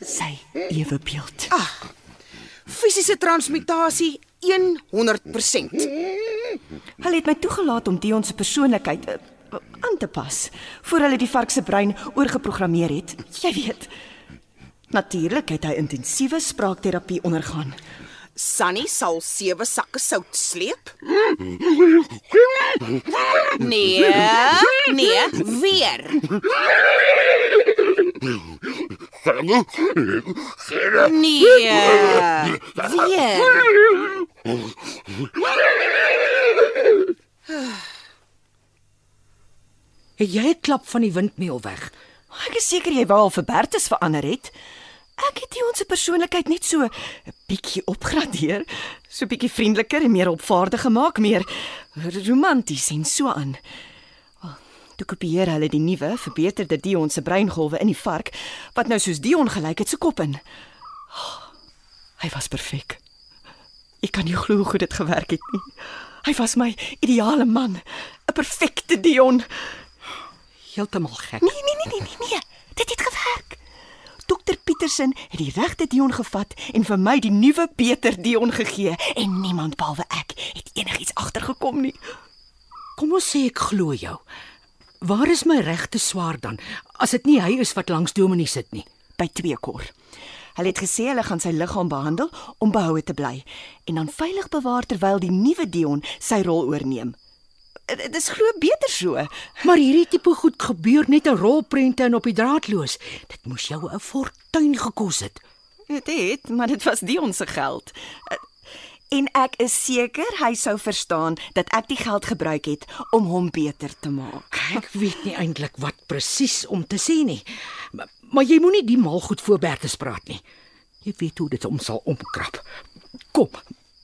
Speaker 6: Sy ewe beeld.
Speaker 11: Ah. Fisiese transmutasie 100%.
Speaker 6: Hulle het my toegelaat om Dion se persoonlikheid uh, aan te pas voor hulle die vark se brein oorgeprogrammeer het. Jy weet. Natuurlik het hy intensiewe spraakterapie ondergaan.
Speaker 11: Sunny sal sewe sakke sout sleep. Nee, nee, weer. Nee, weer.
Speaker 7: Het jy 'n klap van die windmeel weg?
Speaker 6: Ek is seker jy wou al vir Bertus verander het. Ek het Dion se persoonlikheid net so 'n bietjie opgradeer, so bietjie vriendeliker en meer opvaardig gemaak, meer romanties en so aan. Toe kopieer hulle die nuwe, verbeterde Dion se breingolwe in die vark wat nou soos Dion gelyk het se kop in. Oh, hy was perfek. Ek kan nie glo hoe goed dit gewerk het nie. Hy was my ideale man, 'n perfekte Dion.
Speaker 7: Heeltemal gek.
Speaker 6: Nee, nee, nee, nee, nee, nee. Dit het gewerk. Dokter Petersen het die regte Dion gevat en vir my die nuwe beter Dion gegee en niemand behalwe ek het enigiets agtergekom nie.
Speaker 7: Kom ons sê ek glo jou. Waar is my regte swaard dan? As dit nie hy is wat langs Dominie sit nie.
Speaker 6: By twee kor. Hulle het gesê hulle gaan sy liggaam behandel om behoue te bly en dan veilig bewaar terwyl die nuwe Dion sy rol oorneem. Dit is glo beter so.
Speaker 7: Maar hierdie tipe goed gebeur net in rolprente en op die draadloos. Dit moes jou 'n fortuin gekos het.
Speaker 6: Dit het, maar dit was Dion se geld. En ek is seker hy sou verstaan dat ek die geld gebruik het om hom beter te maak.
Speaker 7: Ek weet nie eintlik wat presies om te sê nie. Maar, maar jy moenie die mal goed voor Bertus praat nie. Jy weet hoe dit hom sal omkrap. Kom.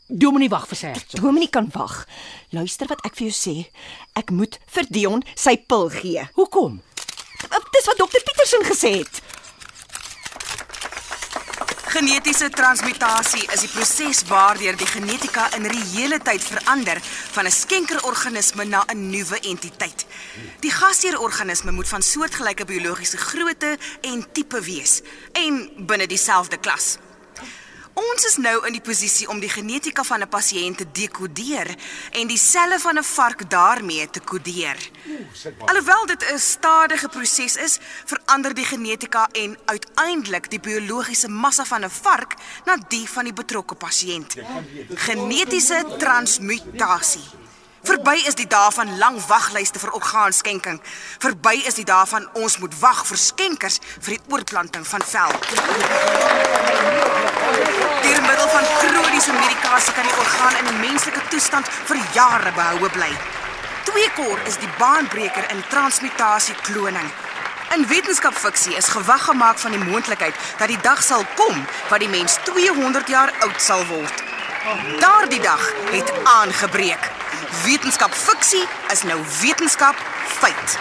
Speaker 7: Dominie wag vir sy hertog.
Speaker 6: Dominie kan wag. Luister wat ek vir jou sê. Ek moet vir Dion sy pil gee.
Speaker 7: Hoekom?
Speaker 6: Dis wat dokter Petersen gesê het.
Speaker 2: Genetiese transmutasie is die proses waardeur die genetika in reële tyd verander van 'n skenkerorganisme na 'n nuwe entiteit. Die gasheerorganisme moet van soortgelyke biologiese grootte en tipe wees en binne dieselfde klas. Ons is nou in die posisie om die genetika van 'n pasiënt te dekodeer en die selle van 'n vark daarmee te kodeer. Alhoewel dit 'n stadige proses is, verander die genetika en uiteindelik die biologiese massa van 'n vark na die van die betrokke pasiënt. Genetiese transmutasie. Verby is die dae van lang waglyste vir orgaanskenking. Verby is die dae van ons moet wag vir skenkers vir die oorplanting van vel. Deur middel van kroniese medikasie kan die orgaan in 'n menslike toestand vir jare behoue bly. Tweekor is die baanbreker in transmutasie kloning. In wetenskapfiksie is gewag gemaak van die moontlikheid dat die dag sal kom wat die mens 200 jaar oud sal word. Daardie dag het aangebreek. Wetenskapfiksie is nou wetenskap feit.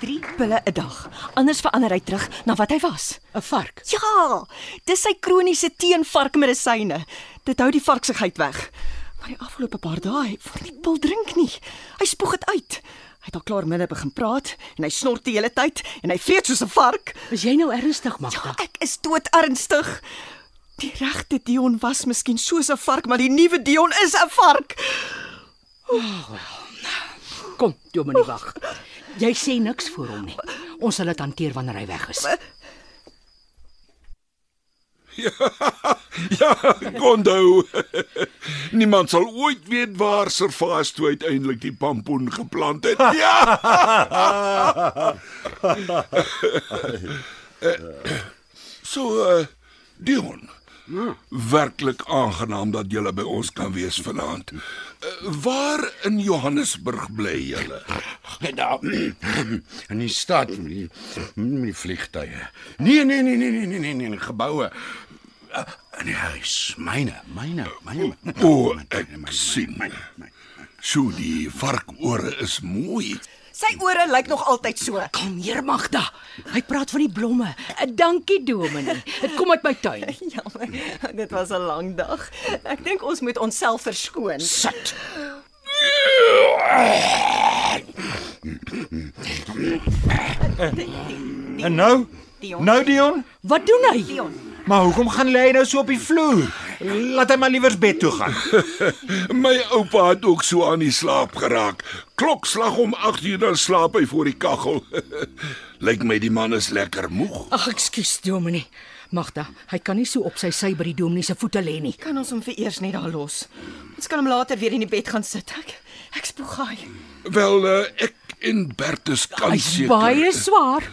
Speaker 6: 3 pille 'n dag. Anders verander hy terug na wat hy was.
Speaker 7: 'n Vark.
Speaker 6: Ja, dis sy kroniese teenvarkmedisyne. Dit hou die varksigheid weg. Maar die afgelope paar dae wil hy nie pil drink nie. Hy spoeg dit uit. Het al klaar minne begin praat en hy snort die hele tyd en hy vreet soos 'n vark.
Speaker 7: Is jy nou ernstig, Magda?
Speaker 6: Ja, ek is dood ernstig. Die regte Dion was miskien soos 'n vark, maar die nuwe Dion is 'n vark.
Speaker 7: Kom, Dominee wag. Jy sê niks vir hom nie. Ons sal dit hanteer wanneer hy weg is.
Speaker 10: Ja, Gondo. Niemand sal ooit weet waar Servaas toe uiteindelik die pampoen geplant het. Ja. so uh Dion. Werklik aangenaam dat jy by ons kan wees vanaand. Uh, waar in Johannesburg bly?
Speaker 12: Net daar in die stad met die, vliegtye. Nee, nee, nee, nee, nee, nee, nee, nee, geboue. Uh, die huis, myne, myne, myne.
Speaker 10: O, ek sien. So die varkore is mooi.
Speaker 6: Sy ore lyk nog altyd so.
Speaker 7: Kom hier, Magda. Hy praat van die blomme. Eh, Dankie, Dominee. Dit kom uit my tuin.
Speaker 6: Jammer. Dit was 'n lang dag. Ek dink ons moet onsself verskoon.
Speaker 12: Sit.
Speaker 8: En nou?
Speaker 6: Dion.
Speaker 8: Nou Dion?
Speaker 7: Wat doen hy?
Speaker 6: Dion.
Speaker 8: Maar hoekom gaan lê hy nou so op die vloer? Laat hy maar liewers bed toe gaan.
Speaker 10: My oupa het ook so aan die slaap geraak. Klokslag om 8 uur dan slaap hy voor die kaggel. Lyk my die man is lekker moeg.
Speaker 7: Ag, ekskuus, Dominee. Magda, hy kan nie so op sy sy by die Dominee se voete lê nie.
Speaker 6: Kan ons hom vir eers net daar los? Ons kan hom later weer in die bed gaan sit. Ek ek spoeg gaai.
Speaker 10: Wel uh, ek en Bertus kan
Speaker 7: Hy's
Speaker 10: seker.
Speaker 7: baie swaar.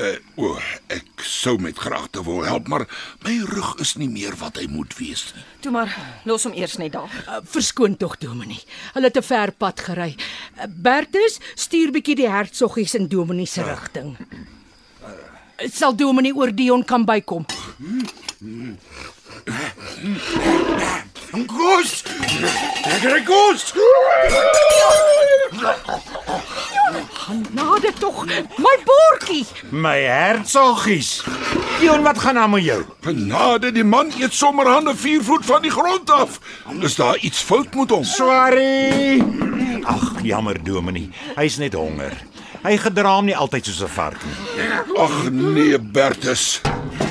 Speaker 10: Uh, o, ek sou met graagte wil help, maar my rug is nie meer wat hy moet wees nie.
Speaker 6: Toe maar, los hom eers net daar.
Speaker 7: Uh, verskoon tog, Dominee. Hulle het 'n ver pad gery. Uh, Bertus, stuur bietjie die hertsoggies in Dominee se rigting. Uh, sal Dominee oor Dion kan bykom?
Speaker 12: Koos! Ek kry koos.
Speaker 7: Genade tog, my bordjie.
Speaker 8: My hertsoggies. Dion, wat gaan aan met jou?
Speaker 10: Genade, die man eet sommer hande 4 voet van die grond af. Is daar iets fout met hom?
Speaker 8: Sorry. Ag, jammer Dominee. Hy's net honger. Hy gedra hom nie altyd soos 'n vark nie.
Speaker 10: Ag nee, Bertus.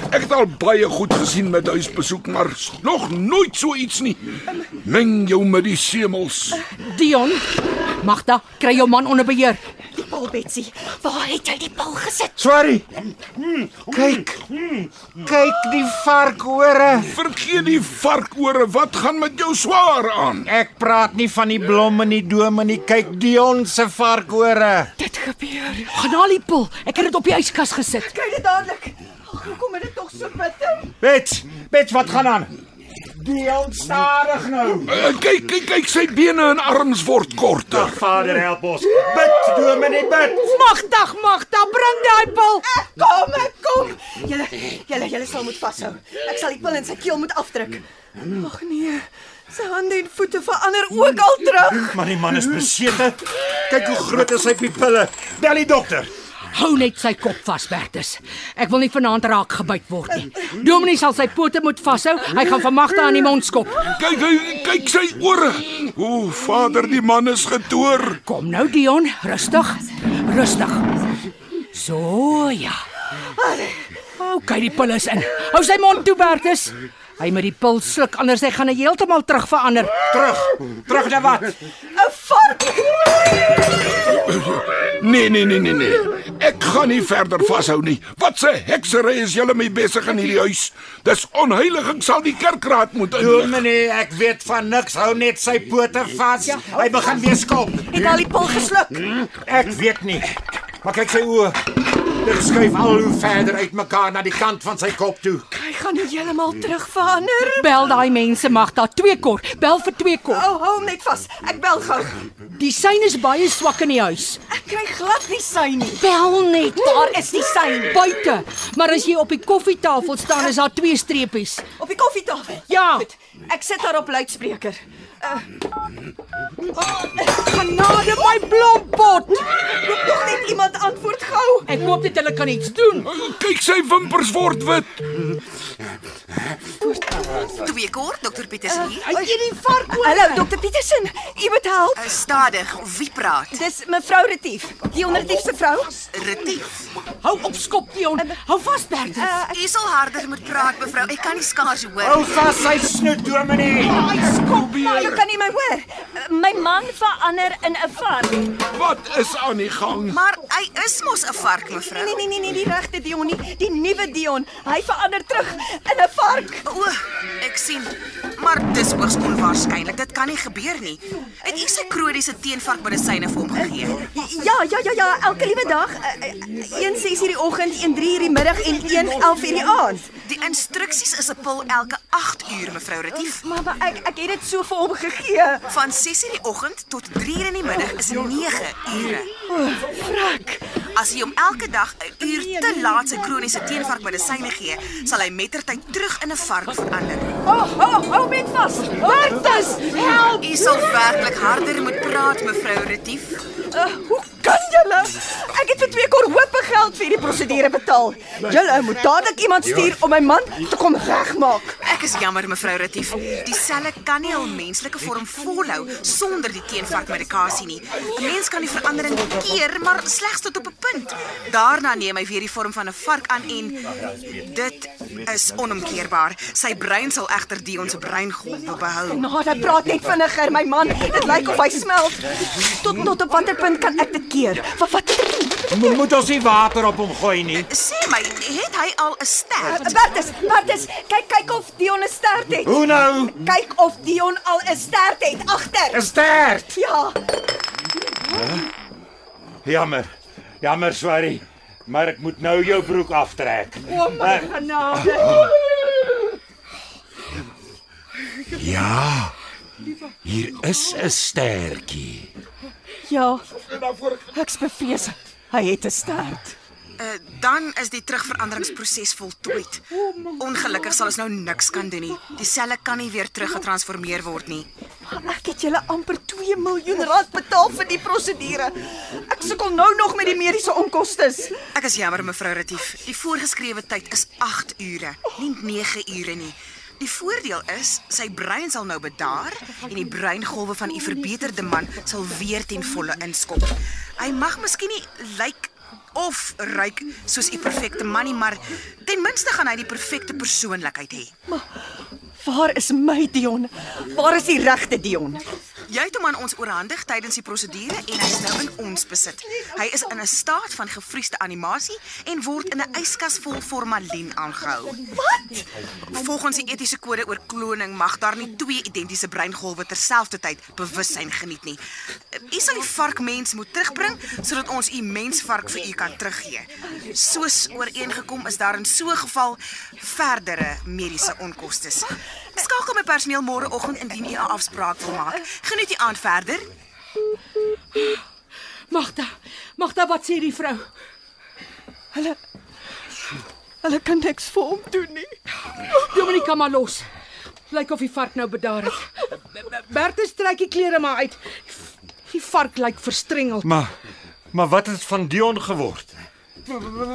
Speaker 10: Ek het al baie goed gesien met huisbesoek, maar nog nooit so iets nie. Meng jou met die semels.
Speaker 7: Dion, Magda, kry jou man onder beheer.
Speaker 6: Die Paul Betsy, waar het jy die pil gesit?
Speaker 8: Sorry. Kyk. Kyk die varkore.
Speaker 10: Vergeet die varkore, wat gaan met jou swaar aan?
Speaker 8: Ek praat nie van die blomme nie, Dominee. Kyk Dion se varkore.
Speaker 6: Dit gebeur.
Speaker 7: Gaan haal die pil. Ek het dit op die yskas gesit.
Speaker 6: Kry dit dadelik. Ag, hoekom het tog so bitter?
Speaker 8: Bet, bet wat gaan aan? Dion stadig nou.
Speaker 10: Uh, kyk, kyk, kyk, sy bene en arms word korter.
Speaker 8: Ag Vader, help ons. Bid, Dominee, bid.
Speaker 7: Magda, Magda, bring daai pil.
Speaker 6: Kom, ek kom. Julle, julle, julle sal moet vashou. Ek sal die pil in sy keel moet afdruk. Ag nee. Sy hande en voete verander ook al terug.
Speaker 8: Maar die man is besete. Kyk hoe groot is sy pupille. Bel die dokter.
Speaker 7: Hou net sy kop vas, Bertus. Ek wil nie vanaand raak gebyt word nie. Dominee sal sy pote moet vashou. Hy gaan van Magda aan die mond skop.
Speaker 10: Kyk, kyk, kyk sy ore. O, Vader, die man is getoor.
Speaker 7: Kom nou, Dion, rustig. Rustig. So ja. OK, die pil is in. Hou sy mond toe, Bertus. Hy moet die pil sluk anders hy gaan hy heeltemal terug verander.
Speaker 8: Terug. Terug na wat?
Speaker 6: 'n Vark.
Speaker 10: Nee, nee, nee, nee, nee. Ek gaan nie verder vashou nie. Wat 'n heksery is julle mee besig in hierdie huis? Dis onheilig, ek sal die kerkraad moet inlig.
Speaker 8: Dominee, ek weet van niks. Hou net sy pote vas. Hy begin weer skop.
Speaker 6: Het al die pil gesluk.
Speaker 8: Ek weet nie. Maar kyk sy oë. Dit skuif al hoe verder uitmekaar na die kant van sy kop toe.
Speaker 6: Gaan nie heeltemal terug verander.
Speaker 7: Bel daai mense Magda, twee kort. Bel vir twee kort.
Speaker 6: Oh, hou hom net vas. Ek bel gou.
Speaker 7: Die sein is baie swak in die huis.
Speaker 6: Ek kry glad nie sy nie.
Speaker 7: Bel net.
Speaker 6: Waar is die sein?
Speaker 7: Buite. Maar as jy op die koffietafel staan, is daar twee streepies.
Speaker 6: Op die koffietafel.
Speaker 7: Ja.
Speaker 6: Goed. Ek sit daar op luidspreker. Uh,
Speaker 7: Genade my blompot.
Speaker 6: Roep nog net iemand antwoord gou.
Speaker 7: Ek hoop dit hulle kan iets doen.
Speaker 10: Kyk sy wimpers word wit.
Speaker 2: Twee kort, dokter Petersen hier.
Speaker 6: Hy het die vark. Hallo, dokter Petersen. U moet help.
Speaker 2: Uh, stadig, wie praat?
Speaker 6: Dis mevrou Retief, die onderretief se vrou.
Speaker 2: Retief.
Speaker 7: Hou op skop, Dion. Hou vas, Bertus.
Speaker 2: Uh, U sal harder moet praat, mevrou. Ek kan nie skaars hoor.
Speaker 8: Hou vas sy snoet, Dominee.
Speaker 6: Skop, jy kan nie my hoor. My man verander in 'n vark.
Speaker 10: Wat is aan die gang?
Speaker 2: Maar hy is mos 'n vark, mevrou.
Speaker 6: Nee nee nee nee, die regte Dion nie, die nuwe Dion. Hy verander terug in 'n vark.
Speaker 2: O, ek sien. Maar dis hoogs onwaarskynlik. Dit kan nie gebeur nie. Het u sy kroniese teenvarkmedisyne vir hom gegee?
Speaker 6: Ja, ja, ja, ja, elke liewe dag. eh, eh, 1 6 uur die oggend, 1 3 uur die middag en 1 11 uur die aand.
Speaker 2: Die instruksies is 'n pil elke 8 uur, mevrou Retief.
Speaker 6: Maar, maar ek ek het dit so vir hom gegee.
Speaker 2: Van 6 uur die oggend tot 3 uur in die middag is 9 ure.
Speaker 6: Frak.
Speaker 2: As jy hom elke dag 'n uur te laat sy kroniese teenvarkmedisyne gee, sal hy mettertyd terug in 'n vark verander.
Speaker 6: Oh, oh, hou met vas. Bertus, help.
Speaker 2: U sal werklik harder moet praat, mevrou Retief.
Speaker 6: Uh, hoe kan julle? Ek het vir twee kor hoop geld vir hierdie prosedure betaal. Julle moet dadelik iemand stuur om my man te kom regmaak.
Speaker 2: Ek is jammer, mevrou Retief. Die selle kan nie hul menslike vorm volhou sonder die teenvarkmedikasie nie. 'n Mens kan die verandering keer, maar slegs tot op 'n punt. Daarna neem hy weer die vorm van 'n vark aan en dit is onomkeerbaar. Sy brein sal egter Dion se breingolwe behou.
Speaker 6: Nou, hy praat net vinniger, my man. Dit lyk of hy smelt. Tot tot op watter punt kan ek dit keer? Wat wat doen?
Speaker 8: Mo- Moet ons nie water op hom gooi nie.
Speaker 2: Sê my, het hy al 'n stert?
Speaker 6: Bertus, Bertus, kyk kyk of Dion 'n stert het.
Speaker 8: Hoe nou?
Speaker 6: Kyk of Dion al 'n stert het agter.
Speaker 8: 'n Stert.
Speaker 6: Ja.
Speaker 8: Jammer. Jammer, sorry. Maar ek moet nou jou broek aftrek.
Speaker 6: O my
Speaker 8: Eh,
Speaker 6: genade.
Speaker 8: Ja. Hier is 'n stertjie.
Speaker 6: Ja. Ek's bevrees. Hy het 'n stert.
Speaker 2: Uh, dan is die terugveranderingsproses voltooid. Ongelukkig sal ons nou niks kan doen nie. Die selle kan nie weer teruggetransformeer word nie.
Speaker 6: Ek het julle amper 2 miljoen rand betaal vir die prosedure. Ek sukkel nou nog met die mediese onkoste.
Speaker 2: Ek is jammer mevrou Retief. Die voorgeskrewe tyd is 8 ure, nie 9 ure nie. Die voordeel is sy brein sal nou bedaar en die breingolwe van u verbeterde man sal weer ten volle inskop. Hy mag miskien nie lyk of ryk soos u perfekte man nie, maar ten minste gaan hy die perfekte persoonlikheid hê.
Speaker 6: Waar is my Dion? Waar is die regte Dion?
Speaker 2: Jy het hom aan ons oorhandig tydens die prosedure en hy is nou in ons besit. Hy is in 'n staat van gevriesde animasie en word in 'n yskas vol formalien aangehou.
Speaker 6: Wat?
Speaker 2: Volgens die etiese kode oor kloning mag daar nie twee identiese breingolwe terselfdertyd bewussyn geniet nie. U sal die varkmens moet terugbring sodat ons u mensvark vir u kan teruggee. Soos ooreengekom is daar in so 'n geval verdere mediese onkoste. Skakel my personeel môreoggend indien u 'n afspraak wil maak. Geniet die aand verder.
Speaker 7: Magda, Magda, wat sê die vrou?
Speaker 6: Hulle Hulle kan niks vir hom doen nie.
Speaker 7: Dominika maar los. Lyk of die vark nou bedaar het. Bertus trek die klere maar uit. Die vark lyk verstrengeld.
Speaker 8: Maar maar wat het van Dion geword?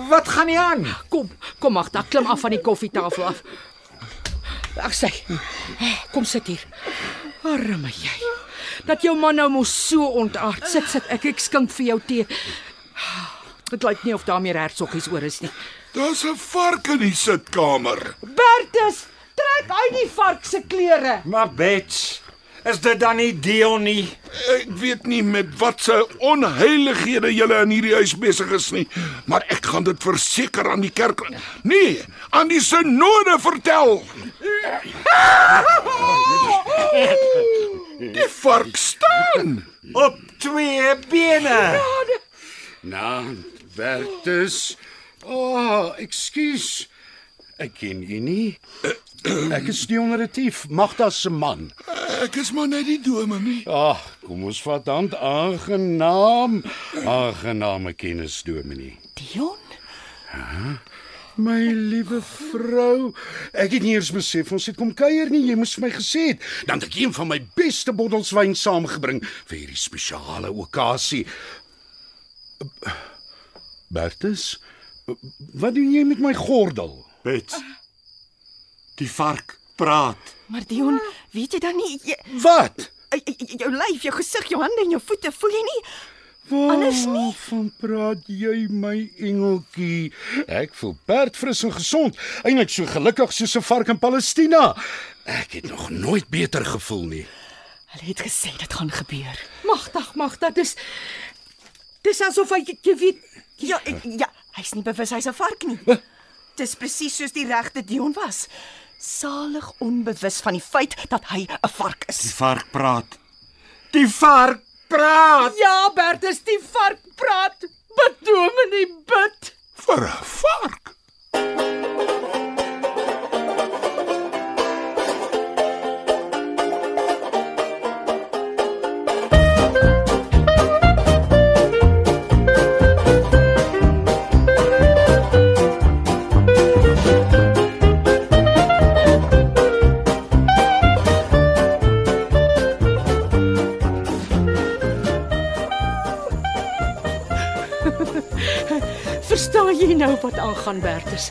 Speaker 8: Wat gaan nie aan?
Speaker 7: Kom, kom Magda, klim af van die koffietafel af. Ag sê. Kom sit hier. Arme jy. Dat jou man nou mos so ontaard. Sit sit, ek ek skink vir jou tee. Dit lyk nie of daar meer hertsoggies oor is nie.
Speaker 10: Daar's 'n vark in die sitkamer.
Speaker 7: Bertus, trek uit die vark se klere.
Speaker 8: Maar Bets, is dit dan nie Dion nie?
Speaker 10: Ek weet nie met watse onheilighede julle in hierdie huis besig is nie, maar ek gaan dit verseker aan die kerk nee, aan die synode vertel. Die vark staan
Speaker 8: op twee bene.
Speaker 12: Nou, Bertus. O, oh, ekskuus. Ek ken u nie. Ek is die onretief, Magda se man.
Speaker 10: Ek is maar net die dominee.
Speaker 12: Ag, kom ons vat dan aangenaam. Aangename kennis, dominee.
Speaker 6: Dion?
Speaker 12: Ja. My liewe vrou, ek het nie eers besef ons het kom kuier nie. Jy moes vir my gesê het. Dan het ek een van my beste bottels wyn saamgebring vir hierdie spesiale okasie. Bertus, wat doen jy met my gordel?
Speaker 13: Bets. Die vark praat.
Speaker 6: Maar Dion, weet jy dan nie jy,
Speaker 12: Wat?
Speaker 6: jou lyf, jou gesig, jou hande en jou voete, voel jy nie? Anders nie.
Speaker 12: Van praat jy my engeltjie? Ek voel perdfris en gesond, eintlik so gelukkig soos 'n vark in Palestina. Ek het nog nooit beter gevoel nie.
Speaker 6: Hulle het gesê dit gaan gebeur.
Speaker 7: Magtig, magtig, dis dis asof hy jy weet
Speaker 6: Ja, ek, ja, hy's nie bewus hy's 'n vark nie. Dis presies soos die regte Dion was. Salig onbewus van die feit dat hy 'n vark is.
Speaker 13: Die vark praat. Die vark praat.
Speaker 7: Ja, Bertus, die vark praat. Bid dominee, bid.
Speaker 10: Vir 'n vark.
Speaker 7: Nou wat aangaan, Bertus?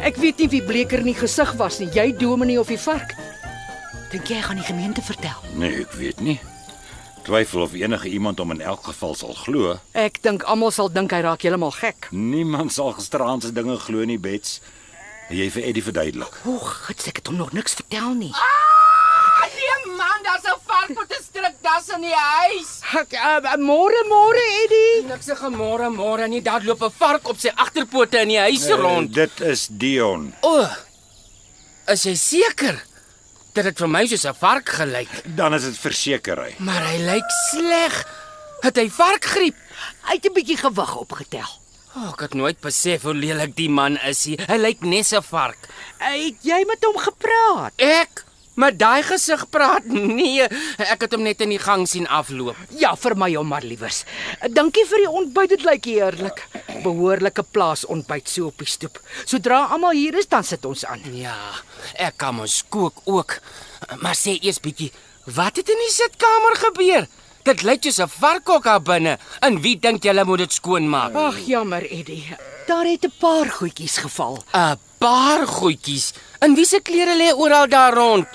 Speaker 7: Ek weet nie wie bleker in die gesig was nie, jy dominee of die vark. Dink jy gaan die gemeente vertel?
Speaker 13: Nee, ek weet nie. Twyfel of enige iemand hom in elk geval sal glo.
Speaker 7: Ek dink almal sal dink hy raak heeltemal gek.
Speaker 13: Niemand sal gisteraand se dinge glo nie, Bets. Jy vir Eddie verduidelik.
Speaker 7: Oeg, gits ek het hom nog niks vertel nie.
Speaker 4: Nee man, daar's 'n vark met 'n strikdas in die huis.
Speaker 7: Ek uh, môre môre Eddie.
Speaker 4: Niks se gemôre môre nie, daar loop 'n vark op sy agterpote in die huis rond.
Speaker 13: Uh, dit is Dion.
Speaker 4: O. Oh, is jy seker? Dit het vir my soos 'n vark gelyk,
Speaker 13: Dan is dit versekery.
Speaker 4: maar hy lyk sleg. Het hy varkgriep?
Speaker 7: Hy het 'n bietjie gewig opgetel.
Speaker 4: Oh, ek het nooit besef hoe lelik die man is. Hy, hy lyk net 'n vark.
Speaker 7: Het jy met hom gepraat?
Speaker 4: Ek met daai gesig praat? Nee, ek het hom net in die gang sien afloop.
Speaker 7: Ja, vir my hom maar liewers. Dankie vir die ontbyt, dit lyk heerlik. Behoorlike plaasontbyt so op die stoep. Sodra almal hier is, dan sit ons aan.
Speaker 4: Ja, ek kan mos kook ook. Maar sê eers bietjie, wat het in die sitkamer gebeur? Dit lyk soos 'n varkhok daar binne. En wie dink julle moet dit skoonmaak?
Speaker 7: Ag, jammer, Eddie. Daar het 'n paar goedjies geval.
Speaker 4: 'n Paar goedjies. En wie se klere lê oral daar rond?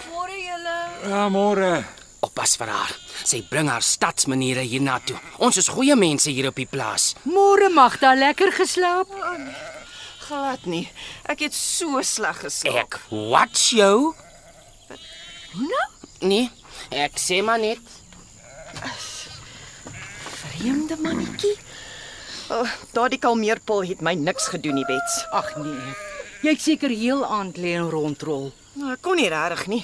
Speaker 13: Ja, môre.
Speaker 4: Oppas vir haar. Sy bring haar stadsmaniere hiernatoe. Ons is goeie mense hier op die plaas.
Speaker 7: Môre Magda, lekker geslaap?
Speaker 6: Glad nie. Ek het so sleg geslaap.
Speaker 4: Ek watch jou.
Speaker 6: Hoe nou?
Speaker 4: Nee, ek sê maar net.
Speaker 6: Vreemde mannetjie. Oh, daardie kalmeerpil het my niks gedoen nie, Bets.
Speaker 7: Ag nee. Jy het seker heel aand lê en rondrol.
Speaker 6: Nou, ek kon nie regtig nie.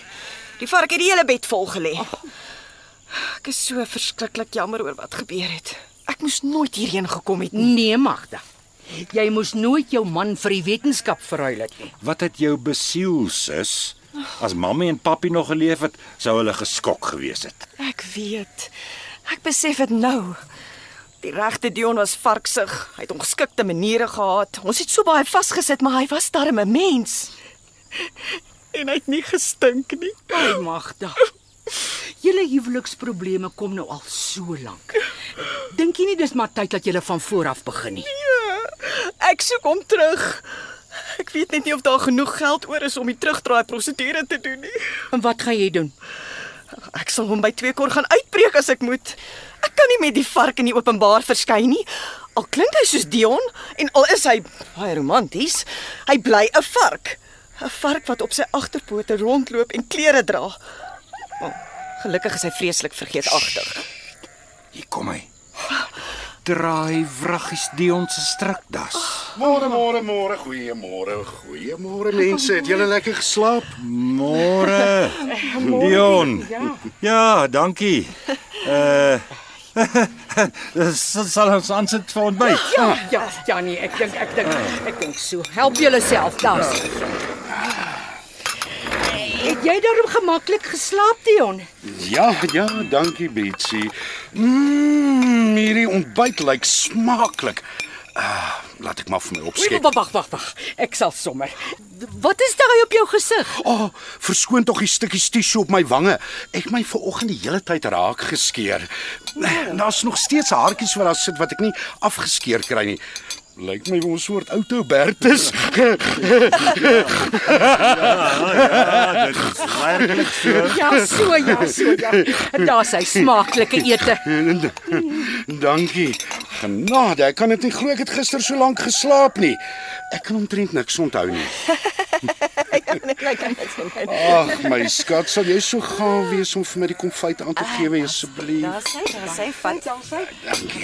Speaker 6: Die vark het die hele bed vol gelê. Ek is so verskriklik jammer oor wat gebeur het. Ek moes nooit hierheen gekom het nie.
Speaker 7: Nee, Magda. Jy moes nooit jou man vir die wetenskap verruil het nie.
Speaker 13: Wat het jou besiel, sus? As mamma en papi nog geleef het, sou hulle geskok gewees het.
Speaker 6: Ek weet. Ek besef dit nou. Die regte Dion was varksig. Hy het ongeskikte maniere gehad. Ons het so baie vasgesit, maar hy was darm 'n mens. En hy het nie gestink nie.
Speaker 7: Ai, Magda. Julle huweliksprobleme kom nou al so lank. Dink jy nie dis maar tyd dat julle van voor af begin nie?
Speaker 6: Ek soek hom terug. Ek weet net nie of daar genoeg geld oor is om die terugdraai prosedure te doen nie.
Speaker 7: En wat gaan jy doen?
Speaker 6: Ek sal hom by twee kor gaan uitbreek as ek moet. Ek kan nie met die vark in die openbaar verskyn nie. Al klink hy soos Dion en al is hy baie romanties, hy bly 'n vark. 'n Vark wat op sy agterpote rondloop en klere dra. Oh, gelukkig is hy vreeslik vergeetagtig.
Speaker 13: Hier kom hy. Draai vraggies Dion se strikdas.
Speaker 12: Môre, môre, môre, goeiemôre, goeiemôre mense. Het julle lekker geslaap?
Speaker 13: Môre. Dion. Ja, dankie. Uh sal ons aansit vir ontbyt.
Speaker 7: Ja, ja, ja nee, ek dink ek dink ek dink so. Help julleself dan. Het jy daarom gemaklik geslaap, Dion?
Speaker 12: Ja, ja, dankie Betsy. Mmm, hierdie ontbyt lyk smaaklik. Uh, laat ek maar vir my opskep.
Speaker 7: Wag, wag, wag, wag. Ek sal sommer. Wat is daai op jou gesig?
Speaker 12: O, oh, verskoon tog die stukkies tissue op my wange. Ek my vanoggend die hele tyd raak geskeer. Daar's nog steeds haartjies wat daar sit wat ek nie afgeskeer kry nie. Lyk my ons soort outo Bertus.
Speaker 8: ja, dit is werklik so.
Speaker 7: Ja, so ja, so ja. Daar's hy smaaklike ete.
Speaker 12: Dankie. Genade, ek kan dit nie glo ek het gister so lank geslaap nie. Ek kan omtrent niks onthou nie. Ag, my skat, sal jy so gaaf wees om vir my die konfyt aan te gee asseblief?
Speaker 6: Daar's hy, daar's hy. Vat, daar's hy.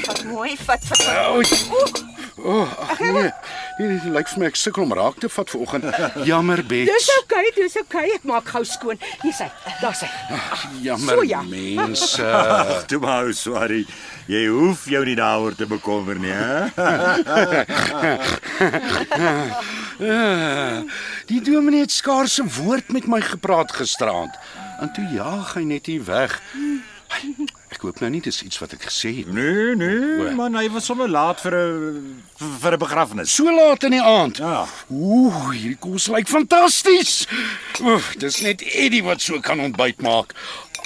Speaker 6: Vat mooi, vat, vat.
Speaker 12: O, oh, ag nee. Nee, dit lyk vir my ek sukkel om raak te vat vanoggend. Jammer, Bets.
Speaker 7: Dis oukei, okay, dis oukei. Okay. Ek maak gou skoon. Hier's hy. Daar's hy.
Speaker 12: Jammer,
Speaker 7: So ja.
Speaker 12: mense.
Speaker 8: Ag, toe maar, sorry. Jy hoef jou nie daaroor te bekommer nie, hè?
Speaker 12: Die dominee het skaars 'n woord met my gepraat gisteraand. En toe jaag hy net hier weg. Ek hoop nou nie dis iets wat ek gesê het.
Speaker 8: Nee, nee, man, hy was sommer laat vir 'n vir 'n begrafnis.
Speaker 12: So laat in die aand.
Speaker 8: Ja.
Speaker 12: Ooh, hierdie kos lyk fantasties. Oef, dis net Eddie wat so kan ontbyt maak.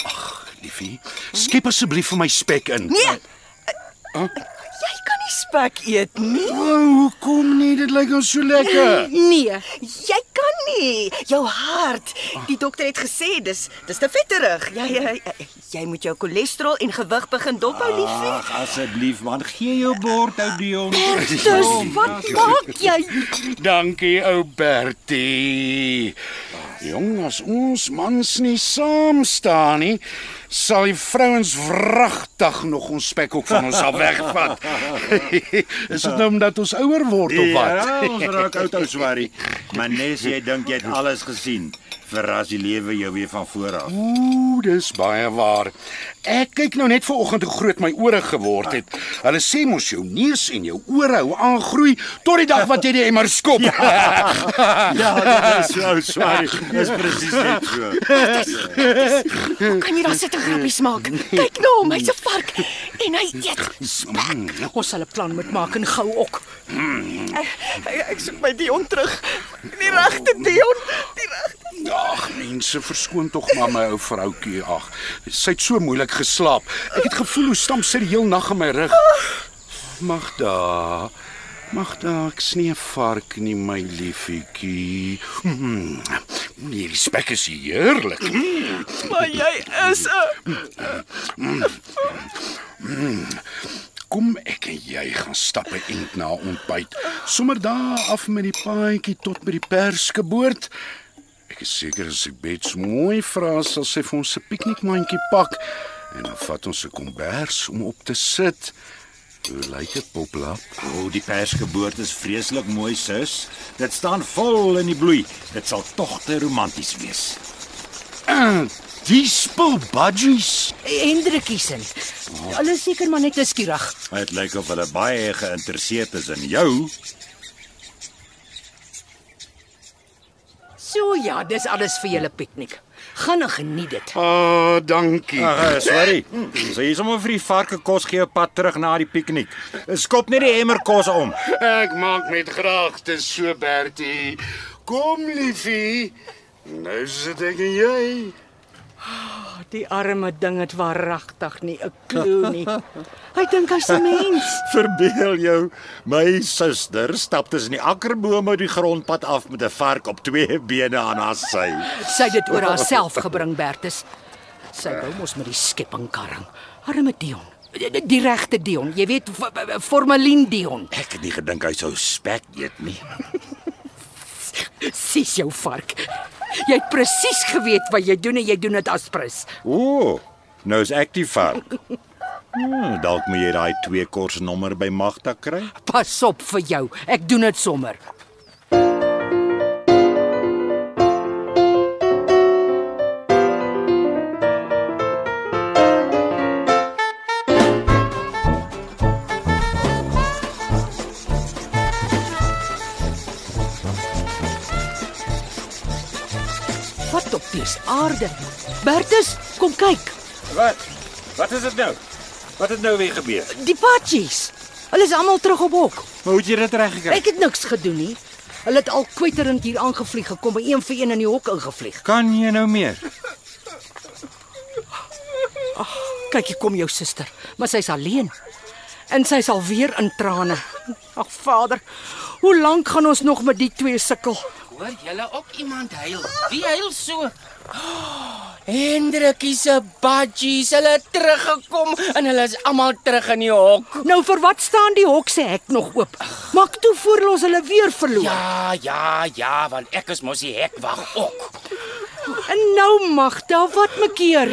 Speaker 12: Ag, liefie, skep asseblief vir my spek in.
Speaker 6: Nee.
Speaker 12: Huh?
Speaker 6: Jy kan nie spek eet nie.
Speaker 12: Oh, hoekom nie? Dit lyk ons so lekker.
Speaker 7: Nee,
Speaker 6: jy kan nie. Jou hart. Die dokter het gesê dis dis te vetterig. Jy jy, jy moet jou cholesterol en gewig begin dophou, liefie.
Speaker 8: Ag, asseblief man, gee jou bord ou Dion.
Speaker 6: Bertus, wat maak jy?
Speaker 12: Dankie ou Bertie. Jong, as ons mans nie saam staan nie, sal die vrouens wragtig nog ons spek ook van ons af wegvat. Is dit nou omdat ons ouer word of wat?
Speaker 8: Ja, ons raak oud ou swarie. Maar nes jy dink jy het alles gesien, verras die lewe jou weer van voor af.
Speaker 12: Ooh, dis baie waar. Ek kyk nou net vanoggend hoe groot my ore geword het. Hulle sê mos jou neus en jou ore hou aangroei tot die dag wat jy die emmer skop.
Speaker 8: Ja, dit is so swarie. Dis presies net so.
Speaker 6: Hoe kan jy daar sit en grappies maak? Kyk nou, hom, hy's 'n vark en hy eet spek.
Speaker 7: ons sal 'n plan moet maak en gou ook.
Speaker 6: Ek, ek, ek soek my Dion terug. Die regte Dion, die regte.
Speaker 12: Ag, mense, verskoon tog maar my ou vroutjie. Ag, sy het so moeilik geslaap. Ek het gevoel hoe stamp sy die heel nag in my rug. Magda. Magda, ek snie 'n vark nie, my liefietjie. Mm, hierdie spek is heerlik. Mm.
Speaker 6: Maar jy is 'n
Speaker 12: Mm. Kom ek en jy gaan stap 'n ent na ontbyt. Sommer daar af met die paadjie tot by die perskeboord. Ek is seker as ek Bets mooi vra sal sy vir ons 'n piknikmandjie pak en dan vat ons 'n kombers om op te sit. Hoe lyk dit, Poplap?
Speaker 8: O, oh, die persgeboorte is vreeslik mooi, sus. Dit staan vol in die bloei. Dit sal tog te romanties wees.
Speaker 12: Uh, die spul budgies.
Speaker 7: Hendrikie sin. Hulle is seker maar net nuuskierig.
Speaker 8: Dit lyk of hulle baie geïnteresseerd is in jou.
Speaker 7: So ja, dis alles vir julle piknik. Gaan en geniet dit.
Speaker 12: Ah, oh, dankie.
Speaker 8: Ag, sorry. So hier sommer vir die varke kos gee op pad terug na die piknik. Skop net die emmer kos om.
Speaker 12: Ek maak met graagte so Bertie. Kom liefie. Nou sit ek en jy.
Speaker 7: Die arme ding het waaragtig nie 'n klou nie. Hy dink hy's 'n mens.
Speaker 8: Verbeel jou, my suster stap tussen die akkerbome die grondpad af met 'n vark op twee bene aan haar sy.
Speaker 7: Sy het dit oor haarself gebring, Bertus. Sy wou mos met die skepping karring. Arme Dion. Die, die regte Dion, jy weet formalien Dion.
Speaker 8: Ek het nie gedink hy sou spek eet nie.
Speaker 7: Sis jou vark. Jy het presies geweet wat jy doen en jy doen dit aspres.
Speaker 8: O, nou is ek die vark. Hmm, dalk moet jy daai twee korsnommer by Magda kry.
Speaker 7: Pas op vir jou. Ek doen dit sommer. Aarde? Bertus, kom kyk.
Speaker 8: Wat? Wat is dit nou? Wat het nou weer gebeur?
Speaker 7: Die patjies. Hulle is almal terug op hok.
Speaker 8: Maar hoe het jy dit reg gekry?
Speaker 7: Ek het niks gedoen nie. Hulle het al kwyterend hier aangevlieg gekom, by een vir een in die hok ingevlieg.
Speaker 8: Kan jy nou meer?
Speaker 7: Kyk, hier kom jou suster, maar sy's alleen. En sy sal weer in trane. Ag Vader, hoe lank gaan ons nog met die twee sukkel?
Speaker 4: Hoor julle ook iemand huil? Wie huil so? Hendrikie se badjies, hulle het teruggekom en hulle is almal terug in die hok.
Speaker 7: Nou vir wat staan die hok se hek nog oop? Maak toe voor ons hulle weer verloor.
Speaker 4: Ja, ja, ja, want ek is mos die hekwag ook.
Speaker 7: En nou Magda, wat maak keer?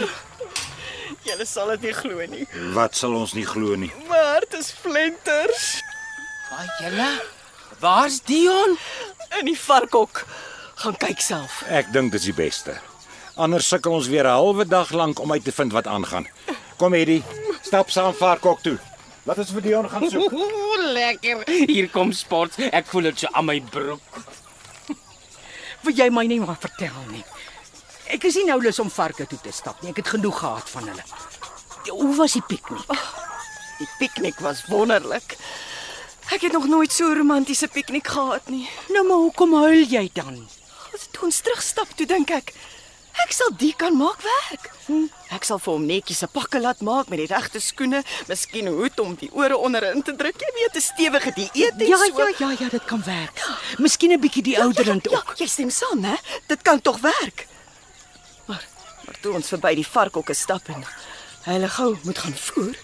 Speaker 6: Julle sal dit nie glo nie.
Speaker 13: Wat sal ons nie glo nie.
Speaker 6: Maar dit is flenters
Speaker 4: Waar julle? Waar's Dion?
Speaker 6: in die varkhok. Gaan kyk self.
Speaker 13: Ek dink dis die beste. Anders sukkel ons weer 'n halwe dag lank om uit te vind wat aangaan. Kom Eddie, stap saam varkhok toe. Laat ons vir Dion gaan soek.
Speaker 4: Ooh, lekker. Hier kom sport. Ek voel dit so aan my broek.
Speaker 7: Wil jy my nie maar vertel nie? Ek is nie nou lus om varke toe te stap nie. Ek het genoeg gehad van hulle. Hoe was die piknik?
Speaker 6: Die piknik was wonderlik. Ek het nog nooit so 'n romantiese piknik gehad nie.
Speaker 7: Nou maar hoekom huil jy dan?
Speaker 6: Toe ons terugstap, toe dink ek, ek sal die kan maak werk. Ek sal vir hom netjies 'n pakke laat maak met die regte skoene, miskien 'n hoed om die ore onderin te druk. Jy weet, 'n stewige dieet en
Speaker 7: Ja,
Speaker 6: so.
Speaker 7: ja, ja, ja, dit kan werk. Miskien 'n bietjie die ouderend
Speaker 6: ja,
Speaker 7: ook.
Speaker 6: Ja, jy stem saam, hè? Dit kan tog werk. Maar maar toe ons verby die varkhokke stap en hulle gou moet gaan voer,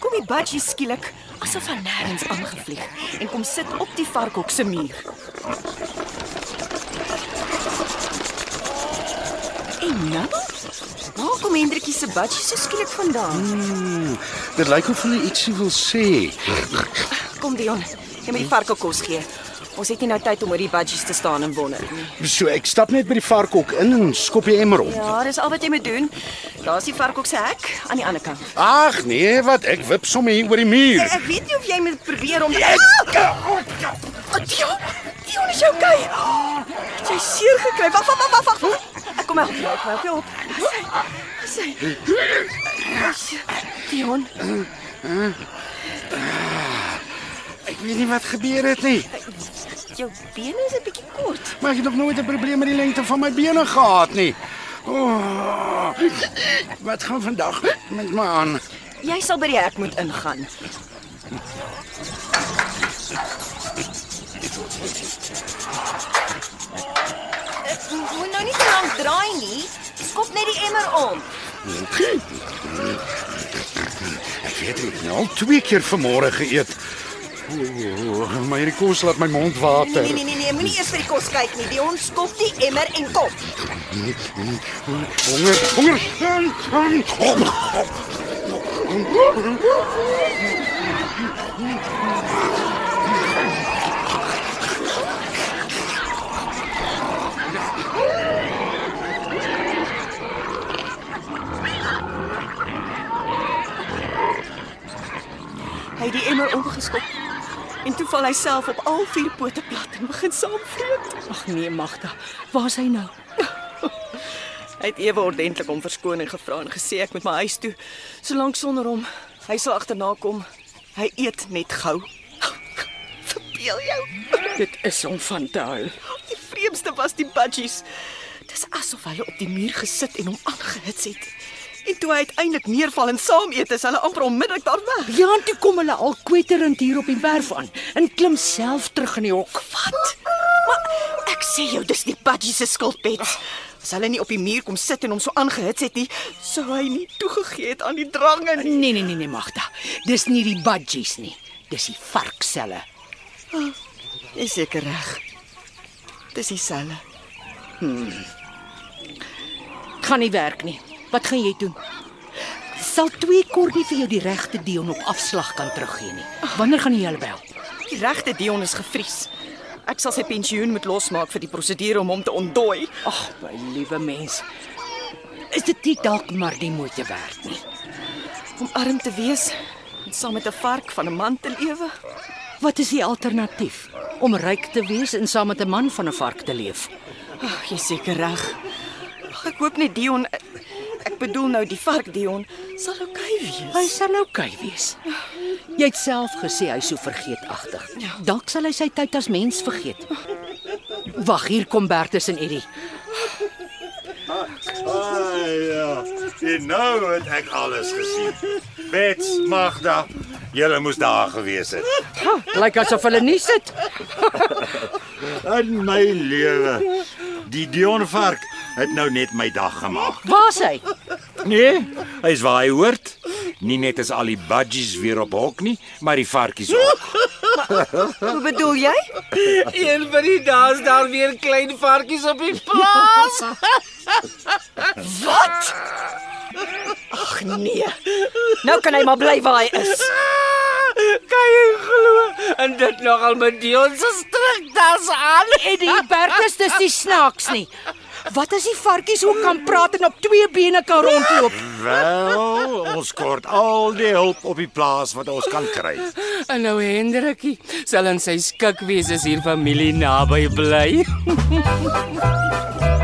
Speaker 6: kom die budgie skielik asof hy nêrens aangevlieg en kom sit op die varkhok se muur. En nou? Waar kom Hendrikie se budgie so skielik vandaan?
Speaker 12: Hmm, dit lyk of hulle ietsie wil sê.
Speaker 6: Kom Dion, jy moet die varkhok kos gee. Ons het nie nou tyd om oor die budgies te staan en wonder nie.
Speaker 12: So ek stap net by die varkhok in en skop die emmer om.
Speaker 6: Ja, dis al wat jy moet doen. Daar's die varkhok se hek aan die ander kant.
Speaker 12: Ag nee, wat ek wip sommer hier oor die muur.
Speaker 6: Ek, ek weet nie of jy moet probeer om Ah! Oh, Dion, Dion is okay. Het jy seer gekry? Wag, wag, wag, wag, wag. Ek kom help jou. Ek help jou op. Sê. Sê. Dion,
Speaker 12: Ek weet nie wat gebeur het nie.
Speaker 6: jou bene is 'n bietjie kort.
Speaker 12: Maar ek het nog nooit 'n probleem met die lengte van my bene gehad nie. Oh, wat gaan vandag met my aan?
Speaker 6: Jy sal by die hek moet ingaan. Ek moet nou nie te lank draai nie. Skop net die emmer om.
Speaker 12: Ek weet nie, ek het nou al twee keer vanmôre geëet. Oh, maar hierdie kos laat my mond water.
Speaker 6: Nee nee nee nee, moenie eers vir die kos kyk nie. Dion, skop die emmer en kom.
Speaker 12: Honger, honger.
Speaker 6: Hy het die emmer omgeskop. En toe val hy self op al vier pote plat en begin saamvreet.
Speaker 7: Ag nee, Magda, waar is hy nou?
Speaker 6: Hy het ewe ordentlik om verskoning gevra en gesê ek moet my huis toe. Solank sonder hom, hy sal agterna kom. Hy eet net gou. Verbeel jou.
Speaker 7: Dit is om van te huil.
Speaker 6: Die vreemdste was die budgies. Dis asof hulle op die muur gesit en hom aangehits het. En toe hy uiteindelik neerval en saam eet, is hulle amper onmiddellik daar weg.
Speaker 7: Ja, en toe kom hulle al kwetterend hier op die werf aan en klim self terug in die hok.
Speaker 6: Wat? Maar ek sê jou, dis die budgies se skuld, Bets. As hulle nie op die muur kom sit en hom so aangehits het nie, sou hy nie toegegee het aan die drange nie.
Speaker 7: Nee nee nee nee, Magda. Dis nie die budgies nie. Dis die varkselle.
Speaker 6: Is seker reg. Dis dieselfde.
Speaker 7: Gaan nie werk nie. Wat gaan jy doen? Sal twee kornie vir jou die regte Dion op afslag kan teruggee nie. Wanneer gaan jy hulle bel?
Speaker 6: Die regte Dion is gevries. Ek sal sy pensioen moet losmaak vir die prosedure om hom te ontdooi.
Speaker 7: Ag, my liewe mens. Is dit nie dalk maar die moeite werd nie?
Speaker 6: Om arm te wees en saam met 'n vark van 'n man te lewe.
Speaker 7: Wat is die alternatief? Om ryk te wees en saam met 'n man van 'n vark te leef.
Speaker 6: Ag, jy's seker reg. Ag, Ek hoop net Dion ek bedoel nou die vark Dion sal oukei wees.
Speaker 7: Hy sal oukei wees. Jy het self gesê hy so vergeetagtig. Dalk sal hy sy tyd as mens vergeet. Wag, hier kom Bertus en Eddie.
Speaker 13: Ai ja. En nou het ek alles gesien. Bets, Magda, julle moes daar gewees het.
Speaker 7: Lyk asof hulle nie sit.
Speaker 8: In my lewe. Die Dion vark het nou net my dag gemaak.
Speaker 7: Waar's hy?
Speaker 8: Nee, hy's waar hy hoort. Nie net is al die budgies weer op hok nie, maar die varkies ook.
Speaker 6: Hoe bedoel jy?
Speaker 4: Een van die dae is daar weer klein varkies op die plaas.
Speaker 6: Wat? Ag nee. Nou kan hy maar bly waar hy is.
Speaker 4: Kan jy glo? En dit nogal met Dion se striktas aan.
Speaker 7: Eddie Bertus, dis nie snaaks nie. Wat as die varkies ook kan praat en op twee bene kan rondloop?
Speaker 8: Wel, ons kort al die hulp op die plaas wat ons kan kry.
Speaker 4: En nou Hendrikie sal in sy skik wees as hier familie naby bly.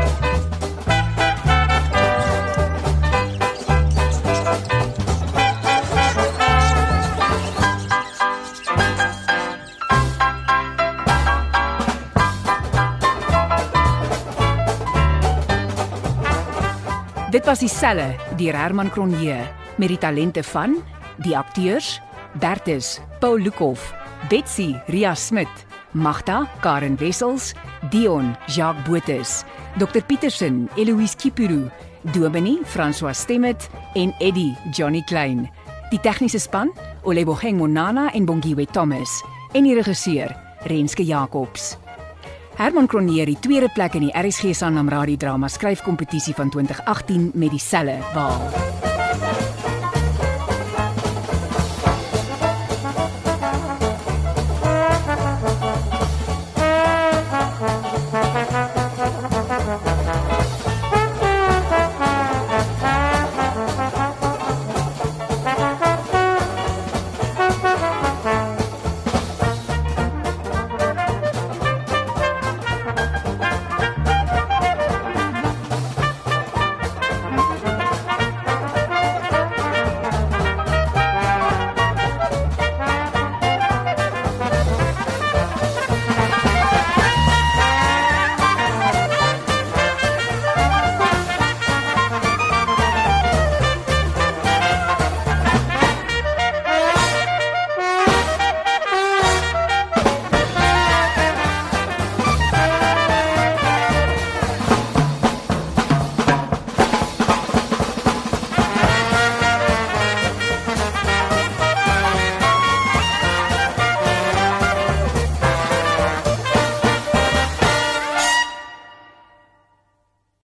Speaker 3: Dit was dieselfde deur Herman Cronje met die talente van die akteurs Bertus Paul Lukhof, Betsy Ria Smit, Magda Karen Wessels, Dion Jacques Botus, Dr Petersen Eloise Kipuru, Domini François Stemmet en Eddie Johnny Klein. Die tegniese span Oleboheng Monana en Bongiwe Thomas en die regisseur Renske Jacobs. Herman Cronje het tweede plek in die RSG Sanlam Radio Drama skryfkompetisie van 2018 met dieselfde behaal.